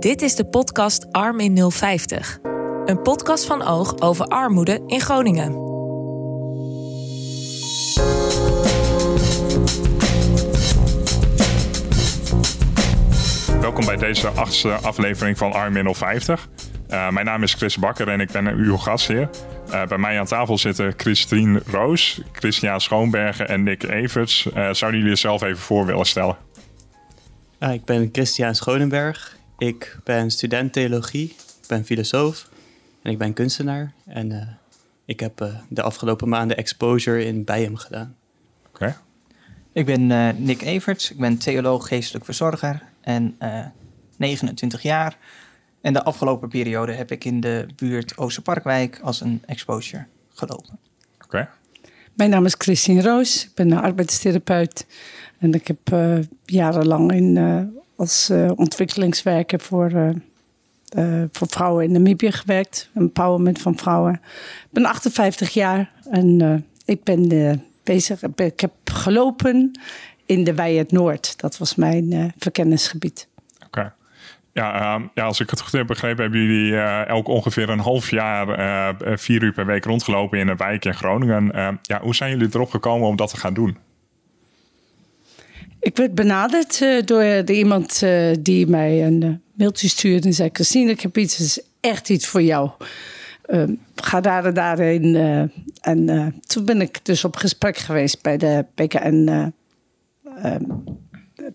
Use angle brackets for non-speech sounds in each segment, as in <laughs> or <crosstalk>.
Dit is de podcast Arm in 050. Een podcast van Oog over armoede in Groningen. Welkom bij deze achtste aflevering van Arm in 050. Uh, mijn naam is Chris Bakker en ik ben uw gastheer. Uh, bij mij aan tafel zitten Christine Roos, Christian Schoonbergen en Nick Everts. Uh, zouden jullie jezelf even voor willen stellen? ik ben Christian Schonenberg. Ik ben student theologie, ik ben filosoof en ik ben kunstenaar. En uh, ik heb uh, de afgelopen maanden exposure in Bijhem gedaan. Oké. Okay. Ik ben uh, Nick Everts, ik ben theoloog geestelijk verzorger en 29 jaar. En de afgelopen periode heb ik in de buurt Oosterparkwijk als een exposure gelopen. Oké. Okay. Mijn naam is Christine Roos, ik ben een arbeidstherapeut. En ik heb jarenlang in als uh, ontwikkelingswerker voor, uh, uh, voor vrouwen in Namibië gewerkt. Empowerment van vrouwen. Ik ben 58 jaar en ik ben bezig. Ik heb gelopen in de Wei het Noord. Dat was mijn verkennisgebied. Oké. Ja, uh, ja, als ik het goed heb begrepen, hebben jullie uh, elk ongeveer een half jaar, vier uur per week rondgelopen in een wijk in Groningen. ja, hoe zijn jullie erop gekomen om dat te gaan doen? Ik werd benaderd uh, door de iemand uh, die mij een mailtje stuurde en zei: Christine, ik heb iets, is echt iets voor jou. Ehm, ga daar en daarheen. en toen ben ik dus op gesprek geweest bij de PKN ehm,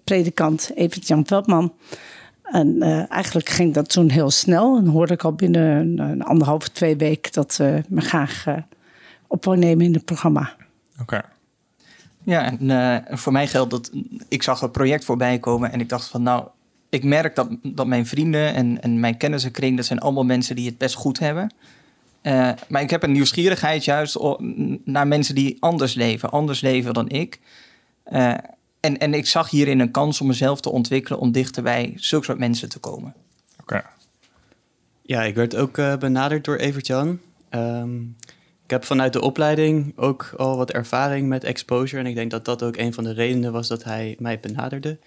predikant Evert Jan Veldman. En eigenlijk ging dat toen heel snel. En hoorde ik al binnen een, anderhalf, twee weken dat ze me graag op wou nemen in het programma. Oké. Ja, en uh, voor mij geldt dat ik zag een project voorbij komen en ik dacht van nou, ik merk dat, dat mijn vrienden en, en mijn kennissenkring, dat zijn allemaal mensen die het best goed hebben. Uh, maar ik heb een nieuwsgierigheid juist naar mensen die anders leven, anders leven dan ik. Uh, en, en ik zag hierin een kans om mezelf te ontwikkelen om dichter bij zulke soort mensen te komen. Oké. Okay. Ja, ik werd ook benaderd door Evert-Jan. Um, ik heb vanuit de opleiding ook al wat ervaring met exposure. En ik denk dat dat ook een van de redenen was dat hij mij benaderde.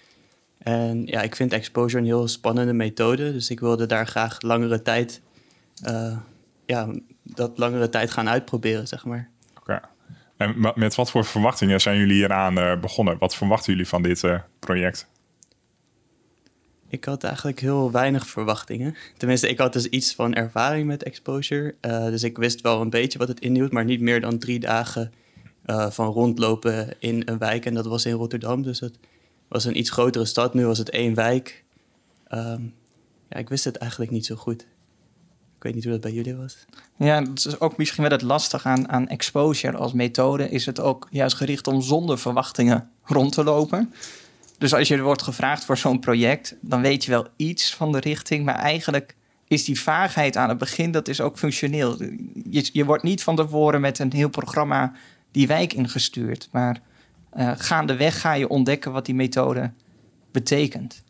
En ja, ik vind exposure een heel spannende methode. Dus ik wilde daar graag langere tijd, uh, ja, dat langere tijd gaan uitproberen, zeg maar. Oké. En met wat voor verwachtingen zijn jullie hieraan uh, begonnen? Wat verwachten jullie van dit uh, project? Ik had eigenlijk heel weinig verwachtingen. Tenminste, ik had dus iets van ervaring met exposure. Uh, dus ik wist wel een beetje wat het inhield, maar niet meer dan drie dagen uh, van rondlopen in een wijk. En dat was in Rotterdam, dus het was een iets grotere stad. Nu was het één wijk. Um, ja, ik wist het eigenlijk niet zo goed. Ik weet niet hoe dat bij jullie was. Ja, dat is ook misschien wel het lastig aan, aan exposure als methode. Is het ook juist gericht om zonder verwachtingen rond te lopen. Dus als je wordt gevraagd voor zo'n project, dan weet je wel iets van de richting, maar eigenlijk is die vaagheid aan het begin, dat is ook functioneel. Je, je wordt niet van tevoren met een heel programma die wijk ingestuurd, maar uh, gaandeweg ga je ontdekken wat die methode betekent.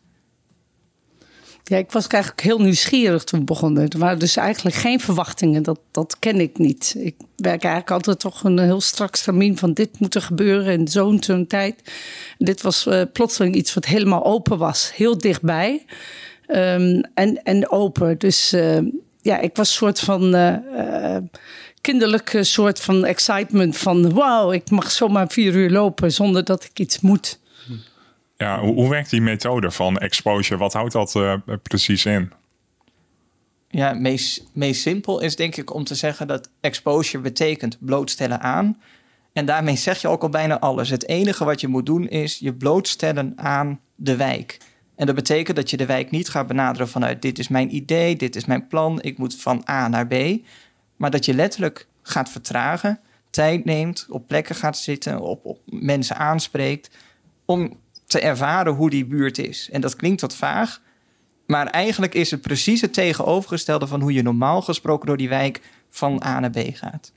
Ja, ik was eigenlijk heel nieuwsgierig toen we begonnen. Er waren dus eigenlijk geen verwachtingen. Dat, dat ken ik niet. Ik werk eigenlijk altijd toch een heel strak termijn van dit moet er gebeuren in zo'n tijd. Dit was uh, plotseling iets wat helemaal open was. Heel dichtbij. Um, en, en open. Dus uh, ja, ik was een soort van... Uh, kinderlijke soort van excitement van... wauw, ik mag zomaar vier uur lopen zonder dat ik iets moet. Ja, hoe, werkt die methode van exposure? Wat houdt dat uh, precies in? Ja, meest, meest simpel is denk ik om te zeggen dat exposure betekent blootstellen aan. En daarmee zeg je ook al bijna alles. Het enige wat je moet doen is je blootstellen aan de wijk. En dat betekent dat je de wijk niet gaat benaderen vanuit dit is mijn idee, dit is mijn plan, ik moet van A naar B. Maar dat je letterlijk gaat vertragen, tijd neemt, op plekken gaat zitten, op, op mensen aanspreekt. Om te ervaren hoe die buurt is. En dat klinkt wat vaag, maar eigenlijk is het precies het tegenovergestelde van hoe je normaal gesproken door die wijk van A naar B gaat.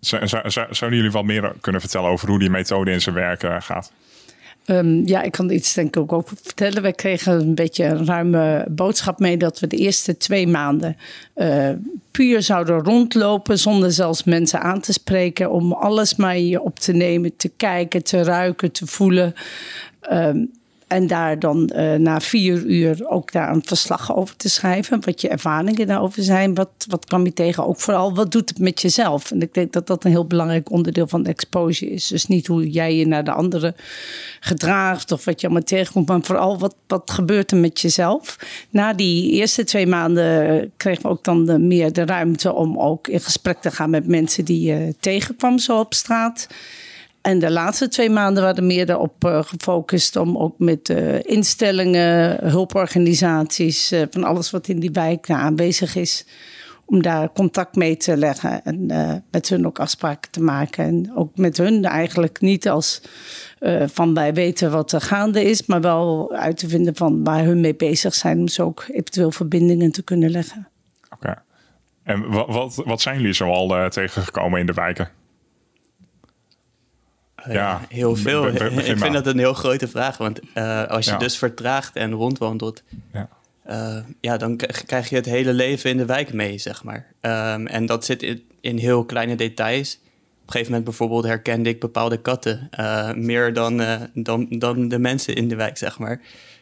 Zouden jullie wat meer kunnen vertellen over hoe die methode in zijn werk eh, gaat? Um, ja, ik kan iets denk ik ook over vertellen. We kregen een beetje een ruime boodschap mee dat we de eerste twee maanden uh, puur zouden rondlopen zonder zelfs mensen aan te spreken. Om alles maar je op te nemen, te kijken, te ruiken, te voelen. Um, En daar dan uh, na vier uur ook daar een verslag over te schrijven. Wat je ervaringen daarover zijn. Wat, wat kwam je tegen? Ook vooral, wat doet het met jezelf? En ik denk dat dat een heel belangrijk onderdeel van de exposure is. Dus niet hoe jij je naar de anderen gedraagt of wat je allemaal tegenkomt. Maar vooral, wat, wat gebeurt er met jezelf? Na die eerste twee maanden kregen we ook dan de, meer de ruimte om ook in gesprek te gaan met mensen die je tegenkwam zo op straat. En de laatste twee maanden waren meer erop uh, gefocust om ook met uh, instellingen, hulporganisaties, uh, van alles wat in die wijk aanwezig is, om daar contact mee te leggen en met hun ook afspraken te maken. En ook met hun eigenlijk niet als van wij weten wat er gaande is, maar wel uit te vinden van waar hun mee bezig zijn, om zo ook eventueel verbindingen te kunnen leggen. Oké. En wat, wat, wat zijn jullie zoal tegengekomen in de wijken? Ja, heel veel. <laughs> ik vind dat een heel grote vraag. Want uh, als je dus vertraagt en rondwandelt, ja. Uh, ja, dan krijg je het hele leven in de wijk mee, zeg maar. Um, en dat zit in, in, heel kleine details. Op een gegeven moment bijvoorbeeld herkende ik bepaalde katten. Uh, meer dan, dan, dan de mensen in de wijk, zeg maar.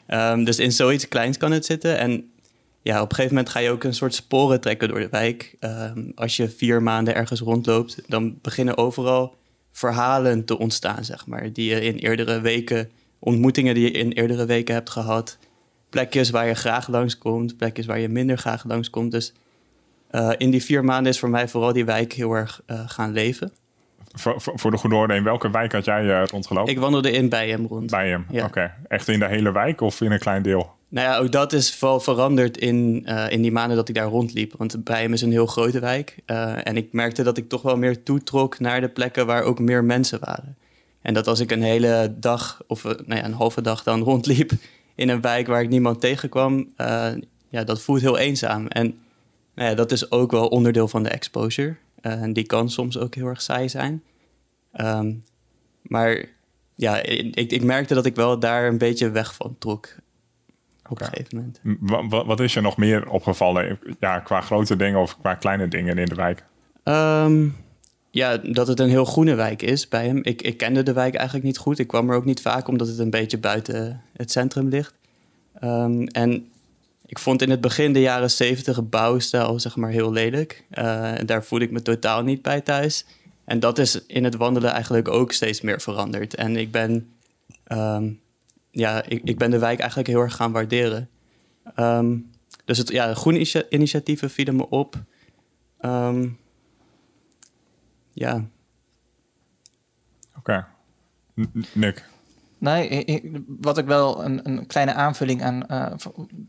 Um, dus in zoiets kleins kan het zitten. En ja, op een gegeven moment ga je ook een soort sporen trekken door de wijk. Um, als je vier maanden ergens rondloopt, dan beginnen overal verhalen te ontstaan, zeg maar. Die je in eerdere weken, ontmoetingen die je in eerdere weken hebt gehad. Plekjes waar je graag langskomt, plekjes waar je minder graag langskomt. Dus uh, in die vier maanden is voor mij vooral die wijk heel erg uh, gaan leven. Voor, voor de goede orde, in welke wijk had jij uh, rondgelopen? Ik wandelde in bij hem rond. Bij hem, ja. oké. Echt in de hele wijk of in een klein deel? Nou ja, ook dat is wel veranderd in, uh, in die maanden dat ik daar rondliep. Want bij hem is een heel grote wijk. Uh, en ik merkte dat ik toch wel meer toetrok naar de plekken waar ook meer mensen waren. En dat als ik een hele dag of nou ja, een halve dag dan <laughs> rondliep in een wijk waar ik niemand tegenkwam, ja, dat voelt heel eenzaam. En nou ja, dat is ook wel onderdeel van de exposure. en die kan soms ook heel erg saai zijn. Um, maar ja, ik, ik merkte dat ik wel daar een beetje weg van trok op een gegeven moment. Wat, wat, is je nog meer opgevallen ja, qua grote dingen of qua kleine dingen in de wijk? Um, ja, dat het een heel groene wijk is bij hem. Ik, ik kende de wijk eigenlijk niet goed. Ik kwam er ook niet vaak omdat het een beetje buiten het centrum ligt. Um, en ik vond in het begin de jaren zeventig bouwstijl zeg maar heel lelijk. Uh, daar voelde ik me totaal niet bij thuis. En dat is in het wandelen eigenlijk ook steeds meer veranderd. En ik ben um, ja, ik, ik ben de wijk eigenlijk heel erg gaan waarderen. Um, dus het, ja, groene initiatieven vielen me op. Um, ja. Oké. Okay. Nick? Nee, wat ik wel een, een kleine aanvulling aan uh,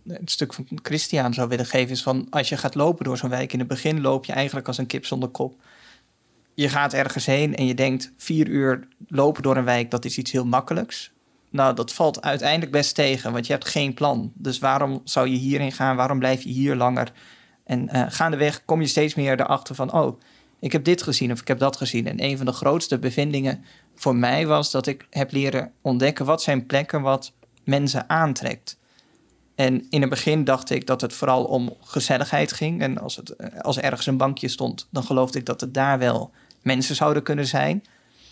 het stuk van Christian zou willen geven, is van als je gaat lopen door zo'n wijk, in het begin loop je eigenlijk als een kip zonder kop. Je gaat ergens heen en je denkt vier uur lopen door een wijk, dat is iets heel makkelijks. Nou, dat valt uiteindelijk best tegen, want je hebt geen plan. Dus waarom zou je hierin gaan? Waarom blijf je hier langer? En uh, gaandeweg kom je steeds meer erachter van, oh, ik heb dit gezien of ik heb dat gezien. En een van de grootste bevindingen voor mij was dat ik heb leren ontdekken wat zijn plekken wat mensen aantrekt. En in het begin dacht ik dat het vooral om gezelligheid ging. En als, het, eh, als er ergens een bankje stond, dan geloofde ik dat het daar wel mensen zouden kunnen zijn.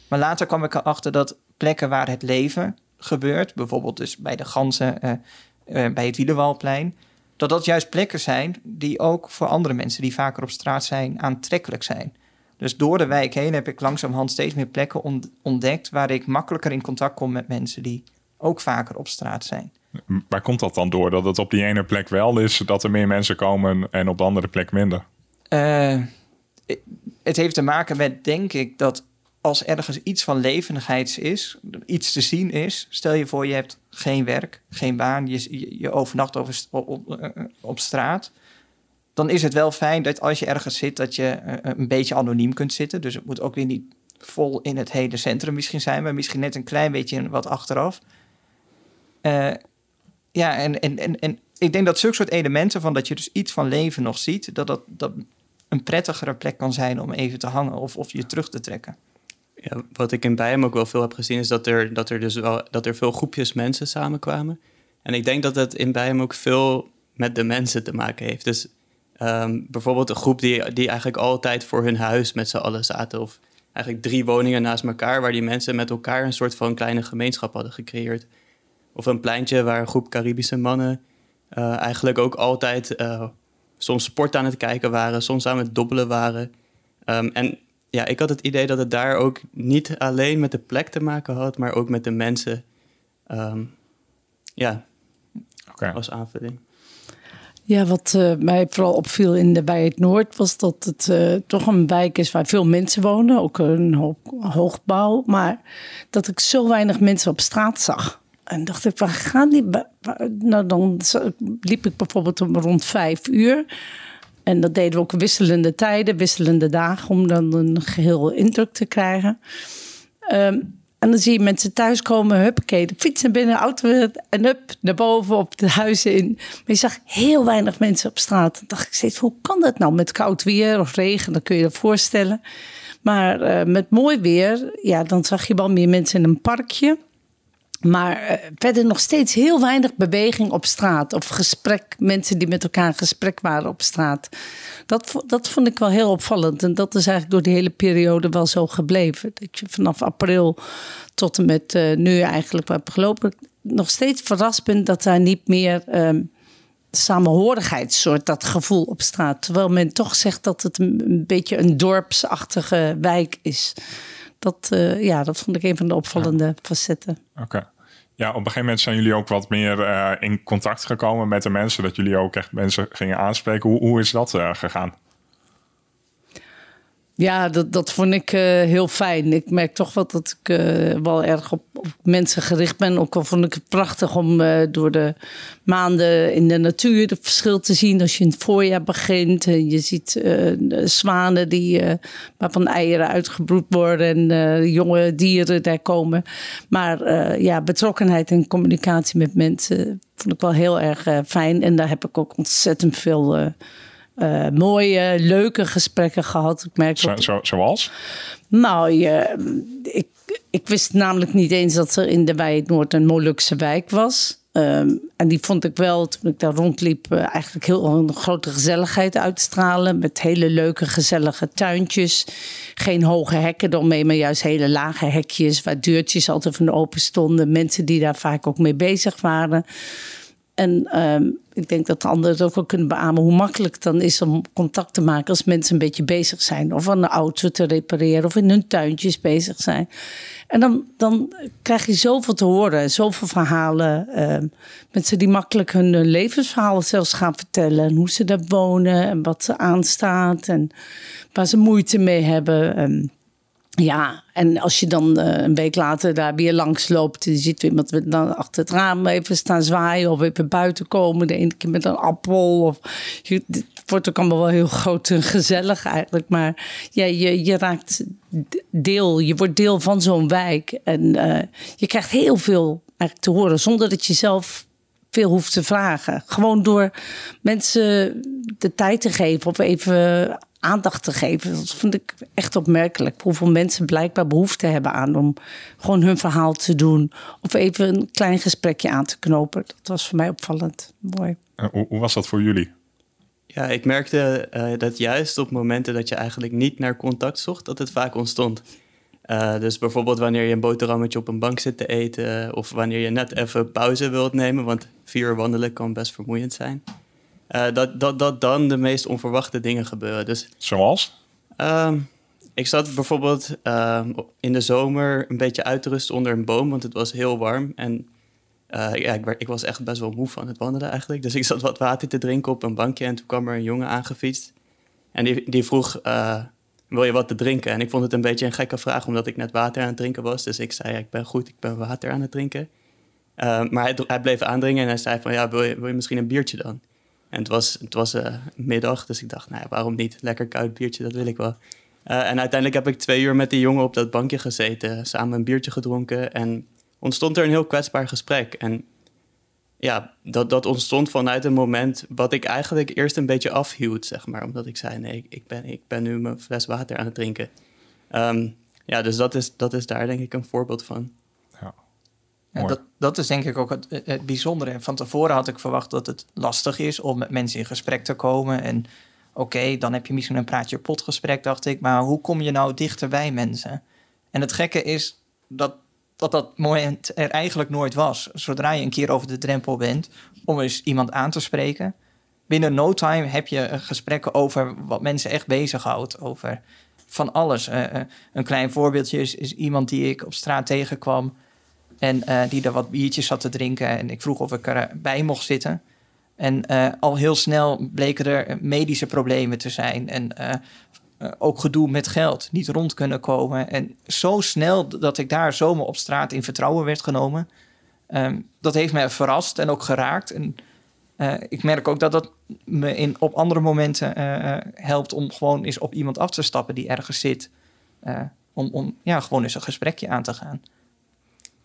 Maar later kwam ik erachter dat plekken waar het leven gebeurt, bijvoorbeeld dus bij de ganzen, uh, uh, bij het Wielenwalplein, dat dat juist plekken zijn die ook voor andere mensen die vaker op straat zijn aantrekkelijk zijn. Dus door de wijk heen heb ik langzamerhand steeds meer plekken ontdekt waar ik makkelijker in contact kom met mensen die ook vaker op straat zijn. Waar komt dat dan door? Dat het op die ene plek wel is, dat er meer mensen komen en op de andere plek minder? Uh, het heeft te maken met, denk ik, dat als ergens iets van levendigheid is, iets te zien is, stel je voor je hebt geen werk, geen baan, je, je overnacht over, op, eh, op, straat, dan is het wel fijn dat als je ergens zit, dat je eh, een beetje anoniem kunt zitten. Dus het moet ook weer niet vol in het hele centrum misschien zijn, maar misschien net een klein beetje wat achteraf. Ja, en, en, en, en ik denk dat zulke soort elementen van dat je dus iets van leven nog ziet, dat dat, dat een prettigere plek kan zijn om even te hangen of, of je terug te trekken ja, wat ik in Bijhem ook wel veel heb gezien, is dat er, dat er dus wel dat er veel groepjes mensen samenkwamen. En ik denk dat het in Bijhem ook veel met de mensen te maken heeft. Dus um, bijvoorbeeld een groep die, die eigenlijk altijd voor hun huis met z'n allen zaten. Of eigenlijk drie woningen naast elkaar, waar die mensen met elkaar een soort van kleine gemeenschap hadden gecreëerd. Of een pleintje waar een groep Caribische mannen eh, eigenlijk ook altijd eh, soms sport aan het kijken waren, soms aan het dobbelen waren. Ehm, en ja, ik had het idee dat het daar ook niet alleen met de plek te maken had, maar ook met de mensen. Ehm, ja, Oké. als aanvulling. Ja, wat eh, mij vooral opviel in de bij het Noord was dat het eh, toch een wijk is waar veel mensen wonen, ook een hoog, hoogbouw, maar dat ik zo weinig mensen op straat zag. En dacht ik, waar gaan die? waar- Nou, dan liep ik bijvoorbeeld om rond vijf uur. En dat deden we ook wisselende tijden, wisselende dagen, om dan een geheel indruk te krijgen. Ehm, en dan zie je mensen thuiskomen, huppakee, de fiets naar binnen, auto en hup, naar boven op de huizen in. Maar je zag heel weinig mensen op straat. Dan dacht ik steeds, hoe kan dat nou met koud weer of regen? Dan kun je je dat voorstellen. Maar eh, met mooi weer, ja, dan zag je wel meer mensen in een parkje. Maar eh, verder nog steeds heel weinig beweging op straat. Of gesprek, mensen die met elkaar in gesprek waren op straat. Dat, dat vond ik wel heel opvallend. En dat is eigenlijk door die hele periode wel zo gebleven. Dat je vanaf april tot en met eh, nu eigenlijk waar heb gelopen... nog steeds verrast bent dat daar niet meer... ehm samenhorigheidssoort, dat gevoel op straat. Terwijl men toch zegt dat het een beetje een dorpsachtige wijk is. Dat, eh, ja, dat vond ik een van de opvallende facetten. Oké. Ja, op een gegeven moment zijn jullie ook wat meer eh, in contact gekomen met de mensen. Dat jullie ook echt mensen gingen aanspreken. Hoe, hoe is dat eh, gegaan? Ja, dat, dat vond ik eh, heel fijn. Ik merk toch wel dat ik eh, wel erg op, op mensen gericht ben. Ook al vond ik het prachtig om eh, door de maanden in de natuur het verschil te zien. Als je in het voorjaar begint en je ziet zwanen die, waarvan eieren uitgebroed worden en jonge dieren daar komen. Maar ja, betrokkenheid en communicatie met mensen vond ik wel heel erg fijn. En daar heb ik ook ontzettend veel... eh, mooie, leuke gesprekken gehad. Ik merk Zo, ook- zo, zoals? nou, je, ik, ik wist namelijk niet eens dat er in de Wijk Noord een Molukse wijk was. Ehm, en die vond ik wel, toen ik daar rondliep, eh, eigenlijk heel een grote gezelligheid uitstralen. Met hele leuke, gezellige tuintjes. Geen hoge hekken eromheen, maar juist hele lage hekjes. Waar deurtjes altijd van open stonden. Mensen die daar vaak ook mee bezig waren. En ehm, ik denk dat de anderen het ook wel kunnen beamen hoe makkelijk het dan is om contact te maken als mensen een beetje bezig zijn. Of aan de auto te repareren of in hun tuintjes bezig zijn. En dan, dan krijg je zoveel te horen, zoveel verhalen. ehm, mensen die makkelijk hun levensverhalen zelfs gaan vertellen. En hoe ze daar wonen en wat ze aanstaat en waar ze moeite mee hebben. Ehm, ja, en als je dan eh, een week later daar weer langs loopt, je ziet iemand dan achter het raam even staan zwaaien of even buiten komen, de ene keer met een appel. Of, het wordt ook allemaal wel heel groot en gezellig eigenlijk, maar ja, je, je raakt deel, je wordt deel van zo'n wijk en eh, je krijgt heel veel eigenlijk te horen zonder dat je zelf veel hoeft te vragen. Gewoon door mensen de tijd te geven of even aandacht te geven. Dat vind ik echt opmerkelijk. Hoeveel mensen blijkbaar behoefte hebben aan om gewoon hun verhaal te doen. Of even een klein gesprekje aan te knopen. Dat was voor mij opvallend. Mooi. Hoe, hoe was dat voor jullie? Ja, ik merkte eh, dat juist op momenten dat je eigenlijk niet naar contact zocht, dat het vaak ontstond. Eh, dus bijvoorbeeld wanneer je een boterhammetje op een bank zit te eten, of wanneer je net even pauze wilt nemen, want vier uur wandelen kan best vermoeiend zijn. Eh, dat, dat, dat dan de meest onverwachte dingen gebeuren. Dus Zoals? Ehm, ik zat bijvoorbeeld ehm, in de zomer een beetje uit te rusten onder een boom, want het was heel warm. En eh, ja, ik, ik was echt best wel moe van het wandelen eigenlijk. Dus ik zat wat water te drinken op een bankje en toen kwam er een jongen aangefietst. En die, die vroeg, eh, wil je wat te drinken? En ik vond het een beetje een gekke vraag, omdat ik net water aan het drinken was. Dus ik zei, ja, ik ben goed, ik ben water aan het drinken. Maar hij, hij bleef aandringen en hij zei van, ja, wil je, wil je misschien een biertje dan? En het was, het was eh, middag, dus ik dacht, nou waarom niet? Lekker koud biertje, dat wil ik wel. Eh, en uiteindelijk heb ik twee uur met die jongen op dat bankje gezeten, samen een biertje gedronken en ontstond er een heel kwetsbaar gesprek. En ja, dat, dat ontstond vanuit een moment wat ik eigenlijk eerst een beetje afhield, zeg maar. Omdat ik zei, nee, ik- ik ben, ik ben nu mijn fles water aan het drinken. Ehm, ja, dus dat is, dat is daar denk ik een voorbeeld van. Ja. Dat, dat is denk ik ook het, het bijzondere. En Van tevoren had ik verwacht dat het lastig is om met mensen in gesprek te komen. En oké, dan heb je misschien een praatje potgesprek, dacht ik. Maar hoe kom je nou dichter bij mensen? En het gekke is dat dat dat moment er eigenlijk nooit was. Zodra je een keer over de drempel bent om eens iemand aan te spreken, binnen no time heb je eh, gesprekken over wat mensen echt bezighoudt. Over van alles. Uh, een klein voorbeeldje is, is, iemand die ik op straat tegenkwam en uh, die er wat biertjes zat te drinken. En ik vroeg of ik erbij mocht zitten. En al heel snel bleken er medische problemen te zijn. En ook gedoe met geld, niet rond kunnen komen. En zo snel dat ik daar zomaar op straat in vertrouwen werd genomen. Um, dat heeft mij verrast en ook geraakt. En ik merk ook dat dat me in, op andere momenten helpt om gewoon eens op iemand af te stappen die ergens zit. om, om ja, gewoon eens een gesprekje aan te gaan.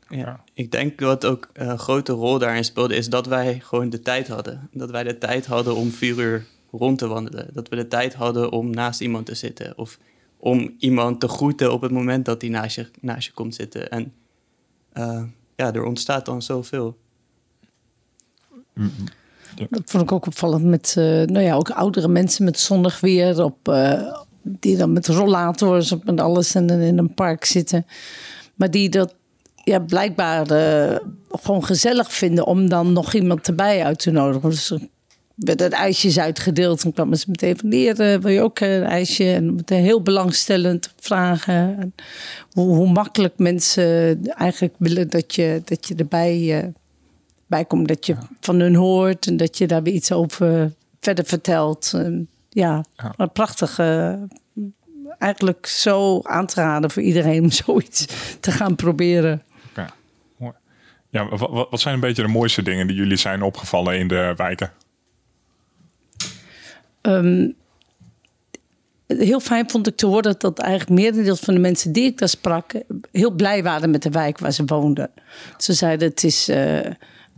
Ja, ik denk wat ook een grote rol daarin speelde, is dat wij gewoon de tijd hadden. Dat wij de tijd hadden om vier uur rond te wandelen. Dat we de tijd hadden om naast iemand te zitten. Of om iemand te groeten op het moment dat hij naast je, naast je komt zitten. En ja, er ontstaat dan zoveel. Dat vond ik ook opvallend met uh, nou ja, ook oudere mensen met zonnig weer. Op, uh, die dan met rollators op en alles en in een park zitten. Maar die dat ja, blijkbaar uh, gewoon gezellig vinden om dan nog iemand erbij uit te nodigen. Dus er werden ijsjes uitgedeeld en kwamen ze meteen van leren, wil je ook een ijsje? En meteen heel belangstellend vragen. En hoe, hoe, makkelijk mensen eigenlijk willen dat je, dat je erbij bij komt. Dat je van hun hoort en dat je daar weer iets over verder vertelt. ja, ja. prachtig. eigenlijk zo aan te raden voor iedereen om <laughs> zoiets te gaan proberen. Ja, wat, wat zijn een beetje de mooiste dingen die jullie zijn opgevallen in de wijken? Um, heel fijn vond ik te horen dat eigenlijk merendeel van de mensen die ik daar sprak heel blij waren met de wijk waar ze woonden. Ze zeiden het is uh,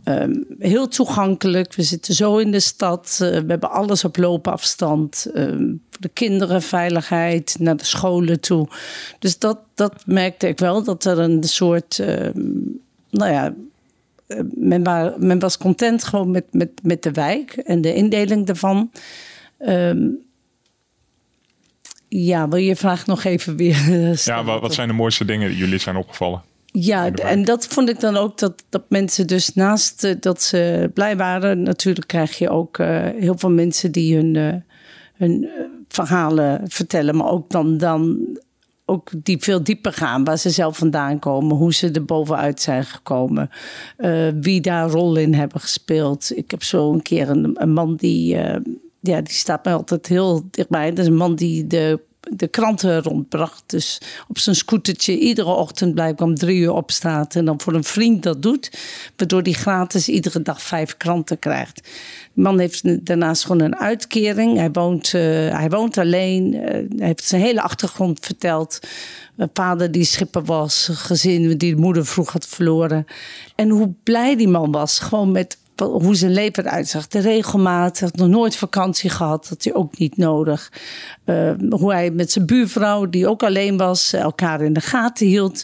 um, heel toegankelijk, we zitten zo in de stad, uh, we hebben alles op loopafstand. Voor de kinderen veiligheid, naar de scholen toe. Dus dat, dat merkte ik wel, dat er een soort, nou ja, men, waar, men was content gewoon met, met, met de wijk en de indeling daarvan. Um, ja, wil je vraag nog even weer <laughs> Ja, wat, wat zijn de mooiste dingen die jullie zijn opgevallen? Ja, en dat vond ik dan ook dat, dat mensen dus naast uh, dat ze blij waren, natuurlijk krijg je ook uh, heel veel mensen die hun, uh, hun verhalen vertellen, maar ook dan, dan ook die veel dieper gaan, waar ze zelf vandaan komen, hoe ze er bovenuit zijn gekomen, wie daar rol in hebben gespeeld. Ik heb zo een keer een, man die ja, die staat mij altijd heel dichtbij. Dat is een man die de, de kranten rondbracht. Dus op zijn scootertje iedere ochtend blijkbaar om drie uur opstaat. En dan voor een vriend dat doet. Waardoor hij gratis iedere dag vijf kranten krijgt. De man heeft daarnaast gewoon een uitkering. Hij woont, uh, hij woont alleen. Uh, hij heeft zijn hele achtergrond verteld. Vader die schipper was. Gezin die de moeder vroeg had verloren. En hoe blij die man was. Gewoon met hoe zijn leven eruit zag. De regelmaat, had nog nooit vakantie gehad, dat hij ook niet nodig. Uh, hoe hij met zijn buurvrouw, die ook alleen was, elkaar in de gaten hield.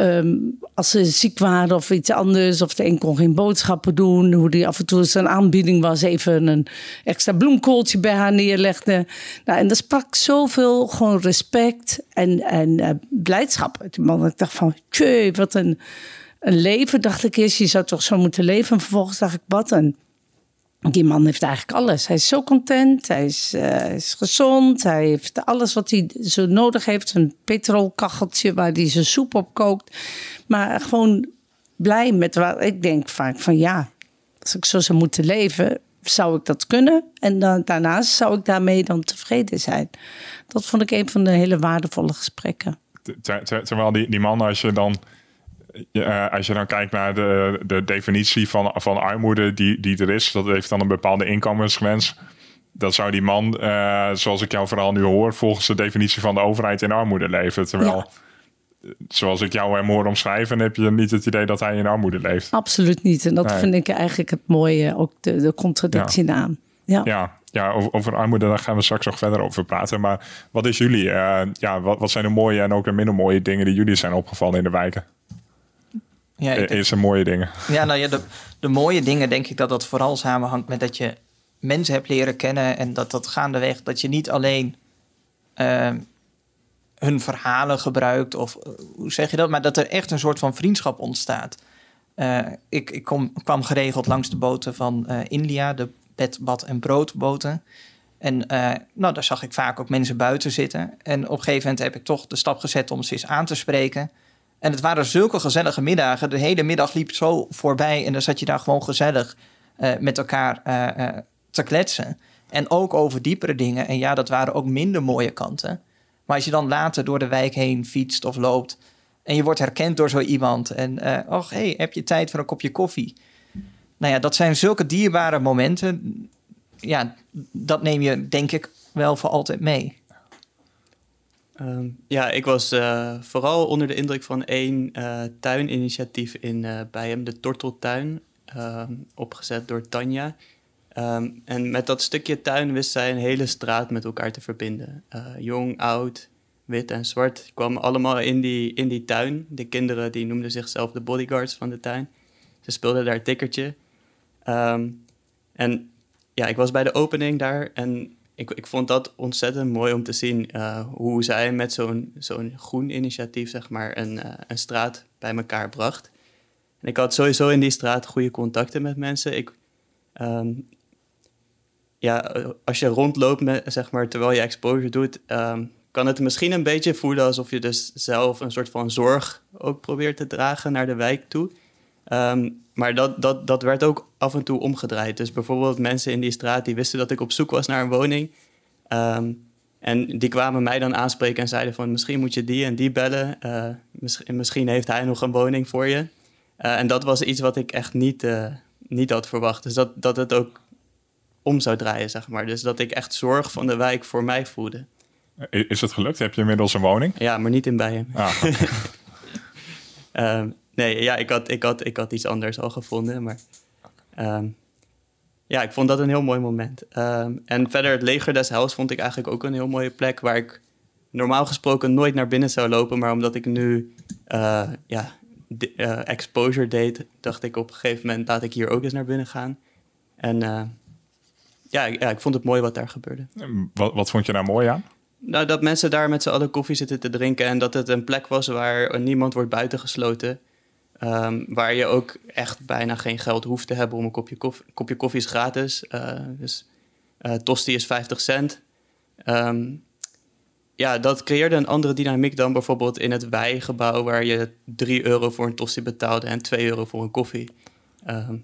Um, als ze ziek waren of iets anders, of de een kon geen boodschappen doen. Hoe hij af en toe zijn aanbieding was, even een extra bloemkooltje bij haar neerlegde. Nou, en dat sprak zoveel gewoon respect en, en uh, blijdschap uit die man. Ik dacht van, tjee, wat een een leven, dacht ik eerst. Je zou toch zo moeten leven. En vervolgens dacht ik, wat een... Die man heeft eigenlijk alles. Hij is zo content, hij is, uh, hij is gezond, hij heeft alles wat hij zo nodig heeft. Een petrolkacheltje waar hij zijn soep op kookt. Maar gewoon blij met wat ik denk vaak van ja, als ik zo zou moeten leven, zou ik dat kunnen. En dan, daarnaast zou ik daarmee dan tevreden zijn. Dat vond ik een van de hele waardevolle gesprekken. Ter, ter, terwijl die, die man, als je dan uh, als je dan kijkt naar de, de definitie van, van armoede die, die er is, dat heeft dan een bepaalde inkomensgrens. Dan zou die man, uh, zoals ik jou vooral nu hoor, volgens de definitie van de overheid in armoede leven. Terwijl, ja. zoals ik jou hem hoor omschrijven, heb je niet het idee dat hij in armoede leeft. Absoluut niet. En dat nee. vind ik eigenlijk het mooie, ook de, de contradictie ja. aan. Ja. ja, ja over, over, armoede daar gaan we straks nog verder over praten. Maar wat is jullie, uh, ja, wat, wat zijn de mooie en ook de minder mooie dingen die jullie zijn opgevallen in de wijken? Ja, denk, Eerst mooie dingen. Ja, nou ja, de, de mooie dingen denk ik dat dat vooral samenhangt met dat je mensen hebt leren kennen en dat dat gaandeweg, dat je niet alleen uh, hun verhalen gebruikt. Of eh, hoe zeg je dat? Maar dat er echt een soort van vriendschap ontstaat. Eh, ik ik kom, kwam geregeld langs de boten van eh, India, de bed, bad en broodboten. En eh, nou, daar zag ik vaak ook mensen buiten zitten. En op een gegeven moment heb ik toch de stap gezet om ze eens aan te spreken. En het waren zulke gezellige middagen. De hele middag liep zo voorbij en dan zat je daar gewoon gezellig eh, met elkaar eh, eh, te kletsen. En ook over diepere dingen. En ja, dat waren ook minder mooie kanten. Maar als je dan later door de wijk heen fietst of loopt en je wordt herkend door zo iemand en oh, hey, heb je tijd voor een kopje koffie? Nou ja, dat zijn zulke dierbare momenten. Ja, dat neem je denk ik wel voor altijd mee. Ehm, ja, ik was eh, vooral onder de indruk van één eh, tuininitiatief in Bijhem, de Torteltuin, ehm, opgezet door Tanja. Ehm, en met dat stukje tuin wist zij een hele straat met elkaar te verbinden. Jong, oud, wit en zwart kwamen allemaal in die, in die tuin. De kinderen die noemden zichzelf de bodyguards van de tuin. Ze speelden daar tikkertje. En ja, ik was bij de opening daar en ik, ik vond dat ontzettend mooi om te zien eh, hoe zij met zo'n zo'n groen initiatief, zeg maar, een, eh, een straat bij elkaar bracht. En ik had sowieso in die straat goede contacten met mensen. Ik, ehm, ja, als je rondloopt, met, zeg maar, terwijl je exposure doet, ehm, kan het misschien een beetje voelen alsof je dus zelf een soort van zorg ook probeert te dragen naar de wijk toe. Ehm, maar dat, dat, dat werd ook af en toe omgedraaid. Dus bijvoorbeeld mensen in die straat die wisten dat ik op zoek was naar een woning. Ehm, en die kwamen mij dan aanspreken en zeiden van misschien moet je die en die bellen. Eh, misschien, misschien heeft hij nog een woning voor je. Eh, en dat was iets wat ik echt niet, eh, niet had verwacht. Dus dat, dat het ook om zou draaien, zeg maar. Dus dat ik echt zorg van de wijk voor mij voelde. Is het gelukt? Heb je inmiddels een woning? Ja, maar niet in Bijen. Ah, <laughs> nee, ja, ik had, ik, had, ik had iets anders al gevonden. Maar ehm, ja, ik vond dat een heel mooi moment. Ehm, en verder, het leger des Heils vond ik eigenlijk ook een heel mooie plek... waar ik normaal gesproken nooit naar binnen zou lopen. Maar omdat ik nu eh, ja, eh, exposure deed... dacht ik op een gegeven moment, laat ik hier ook eens naar binnen gaan. En eh, ja, ik- ja, ik vond het mooi wat daar gebeurde. wat, wat vond je daar mooi aan? Nou, dat mensen daar met z'n allen koffie zitten te drinken en dat het een plek was waar niemand wordt buitengesloten. Ehm, waar je ook echt bijna geen geld hoeft te hebben om een kopje koffie. kopje koffie is gratis. eh, dus eh tosti is 50 cent. Ehm, ja, dat creëerde een andere dynamiek dan bijvoorbeeld in het wijgebouw... waar je 3 euro voor een tosti betaalde en 2 euro voor een koffie. Ehm,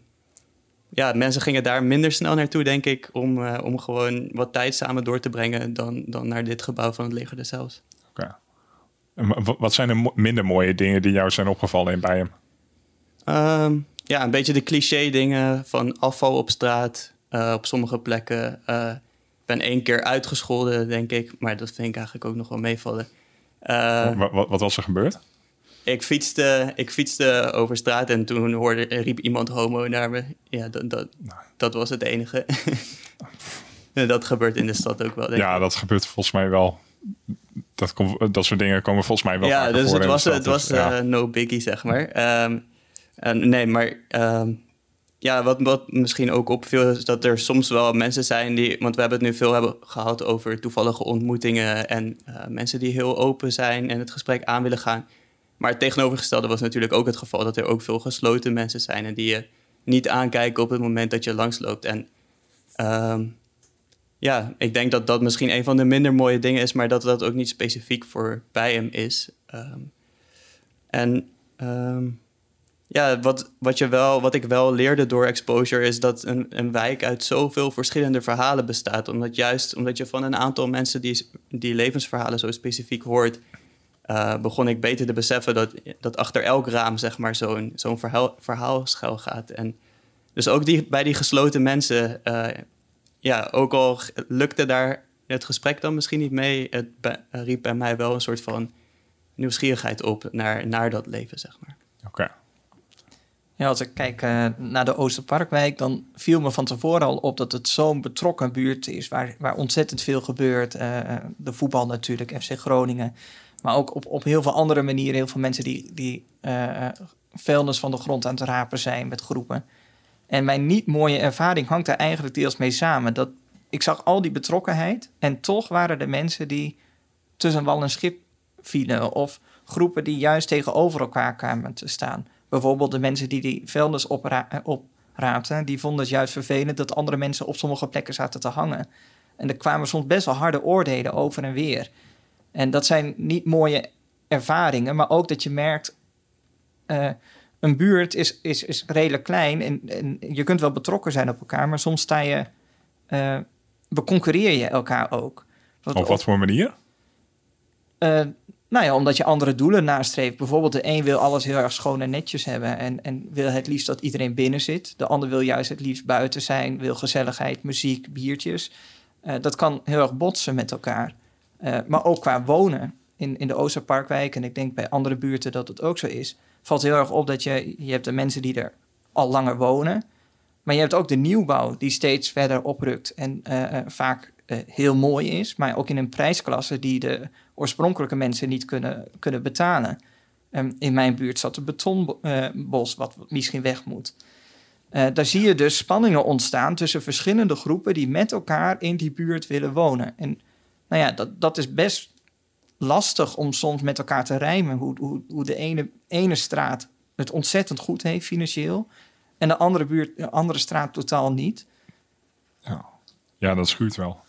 ja, mensen gingen daar minder snel naartoe, denk ik... om, eh, om gewoon wat tijd samen door te brengen... dan, dan naar dit gebouw van het leger Heils. Oké. Wat zijn de minder mooie dingen die jou zijn opgevallen in Bijen? Ehm, ja, een beetje de cliché dingen van afval op straat eh, op sommige plekken. eh, Ik ben één keer uitgescholden, denk ik. Maar dat vind ik eigenlijk ook nog wel meevallen. Eh, Wa- wa- wat was er gebeurd? ik, fietste, ik fietste over straat en toen hoorde, riep iemand homo naar me. Ja, dat, dat, dat was het enige. <laughs> En dat gebeurt in de stad ook wel, denk ik. Ja, dat gebeurt volgens mij wel. Dat, komt- dat soort dingen komen volgens mij wel ja, dus voor het was, het was Dus, ja. eh, no biggie, zeg maar. Ehm, nee, maar ehm, ja, wat, wat misschien ook opviel is dat er soms wel mensen zijn die... Want we hebben het nu veel hebben gehad over toevallige ontmoetingen... en eh, mensen die heel open zijn en het gesprek aan willen gaan. Maar het tegenovergestelde was natuurlijk ook het geval... dat er ook veel gesloten mensen zijn... en die je niet aankijken op het moment dat je langsloopt. En ehm, ja, ik denk dat dat misschien een van de minder mooie dingen is, maar dat dat ook niet specifiek voor bij hem is. Ehm, en ja, wat, wat, je wel, wat ik wel leerde door exposure is dat een, een wijk uit zoveel verschillende verhalen bestaat. Omdat juist omdat je van een aantal mensen die, die levensverhalen zo specifiek hoort, eh, begon ik beter te beseffen dat, dat achter elk raam zeg maar zo'n zo'n verhaal, verhaal schuil gaat. En dus ook die, bij die gesloten mensen eh, ja, ook al lukte daar het gesprek dan misschien niet mee, het riep bij mij wel een soort van nieuwsgierigheid op naar, naar dat leven, zeg maar. Oké. Ja, als ik kijk eh, naar de Oosterparkwijk, dan viel me van tevoren al op dat het zo'n betrokken buurt is, waar, waar ontzettend veel gebeurt. Eh, de voetbal natuurlijk, FC Groningen. Maar ook op, op heel veel andere manieren, heel veel mensen die, die eh, vuilnis van de grond aan het rapen zijn met groepen. En mijn niet mooie ervaring hangt daar eigenlijk deels mee samen. Dat ik zag al die betrokkenheid en toch waren er mensen die tussen wal en schip vielen. Of groepen die juist tegenover elkaar kwamen te staan. Bijvoorbeeld de mensen die die vuilnis opra opraapten, die vonden het juist vervelend dat andere mensen op sommige plekken zaten te hangen. En er kwamen soms best wel harde oordelen over en weer. En dat zijn niet mooie ervaringen, maar ook dat je merkt. Uh, een buurt is, is, is redelijk klein en, en, je kunt wel betrokken zijn op elkaar, maar soms sta je. Uh, beconcurreer je elkaar ook. Wat, op wat voor manier? Uh, nou ja, omdat je andere doelen nastreeft. Bijvoorbeeld de een wil alles heel erg schoon en netjes hebben en, en wil het liefst dat iedereen binnen zit. De ander wil juist het liefst buiten zijn, wil gezelligheid, muziek, biertjes. Uh, dat kan heel erg botsen met elkaar. Uh, maar ook qua wonen in, in de Oosterparkwijk en ik denk bij andere buurten dat het ook zo is. Valt heel erg op dat je, je hebt de mensen die er al langer wonen. Maar je hebt ook de nieuwbouw die steeds verder oprukt en uh, vaak heel mooi is. Maar ook in een prijsklasse die de oorspronkelijke mensen niet kunnen, kunnen betalen. Um, in mijn buurt zat een betonbos uh, wat misschien weg moet. Uh, daar zie je dus spanningen ontstaan tussen verschillende groepen die met elkaar in die buurt willen wonen. En nou ja, dat, dat is best lastig om soms met elkaar te rijmen. Hoe, hoe, hoe de ene, ene straat het ontzettend goed heeft financieel en de andere, buurt, de andere straat totaal niet. Ja, ja dat schuurt wel.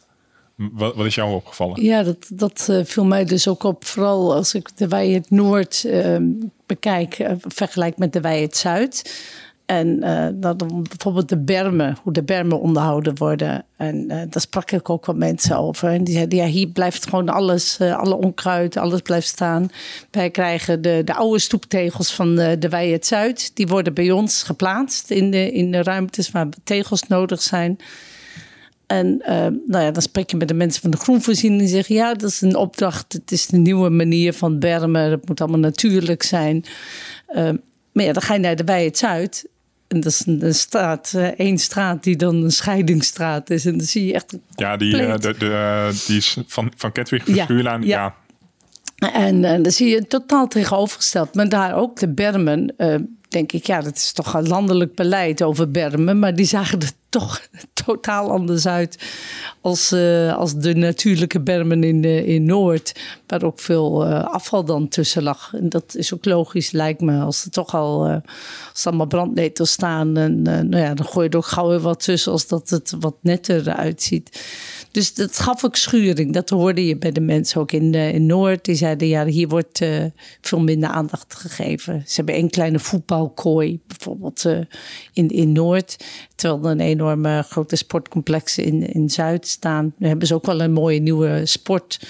Wat, wat, is jou opgevallen? Ja, dat, dat uh, viel mij dus ook op. Vooral als ik de Wei het Noord uh, bekijk, uh, vergelijk met de Wei het Zuid. En dat bijvoorbeeld de bermen, hoe de bermen onderhouden worden. En daar sprak ik ook wat mensen over. En die zeiden, ja, hier blijft gewoon alles, alle onkruid, alles blijft staan. Wij krijgen de, de oude stoeptegels van de, de Wei het Zuid. Die worden bij ons geplaatst in de, in de ruimtes waar tegels nodig zijn. En uh, nou ja, dan spreek je met de mensen van de groenvoorziening. Die zeggen, ja, dat is een opdracht. Het is een nieuwe manier van bermen. Het moet allemaal natuurlijk zijn. Uh, maar ja, dan ga je naar de Bij het Zuid. En dat is een, straat, uh, één straat die dan een scheidingsstraat is. En dan zie je echt... Ja, die, de, de, die is van, van Ketwig. Ja, ja. ja. En dan zie je totaal tegenovergesteld. Maar daar ook de bermen denk ik, ja, dat is toch een landelijk beleid over bermen. Maar die zagen er toch <laughs> totaal anders uit als, uh, als de natuurlijke bermen in, uh, in Noord. Waar ook veel uh, afval dan tussen lag. En dat is ook logisch, lijkt me. Als er toch al als er allemaal brandnetels staan. En nou ja, dan gooi je er ook gauw weer wat tussen als dat het wat netter eruit ziet. Dus dat gaf ook schuring. Dat hoorde je bij de mensen ook in, uh, in Noord. Die zeiden, ja, hier wordt uh, veel minder aandacht gegeven. Ze hebben een kleine voetbalkooi, bijvoorbeeld uh, in, in Noord. Terwijl er een enorme grote sportcomplexen in, in Zuid staan. We hebben ze ook wel een mooie nieuwe sport,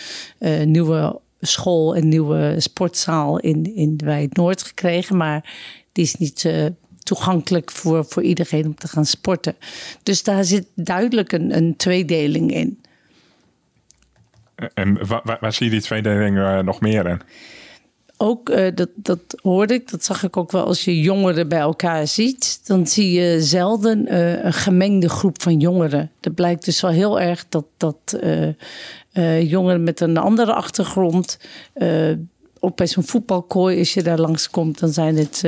nieuwe school en nieuwe sportzaal in, in Wijk Noord gekregen. Maar die is niet toegankelijk voor, voor iedereen om te gaan sporten. Dus daar zit duidelijk een, een tweedeling in. En waar, waar, zie je die tweedeling uh, nog meer in? Ook, uh, dat, dat hoorde ik, dat zag ik ook wel als je jongeren bij elkaar ziet. Dan zie je zelden uh, een gemengde groep van jongeren. Dat blijkt dus wel heel erg dat, dat jongeren met een andere achtergrond... ook bij zo'n voetbalkooi, als je daar langskomt, dan zijn het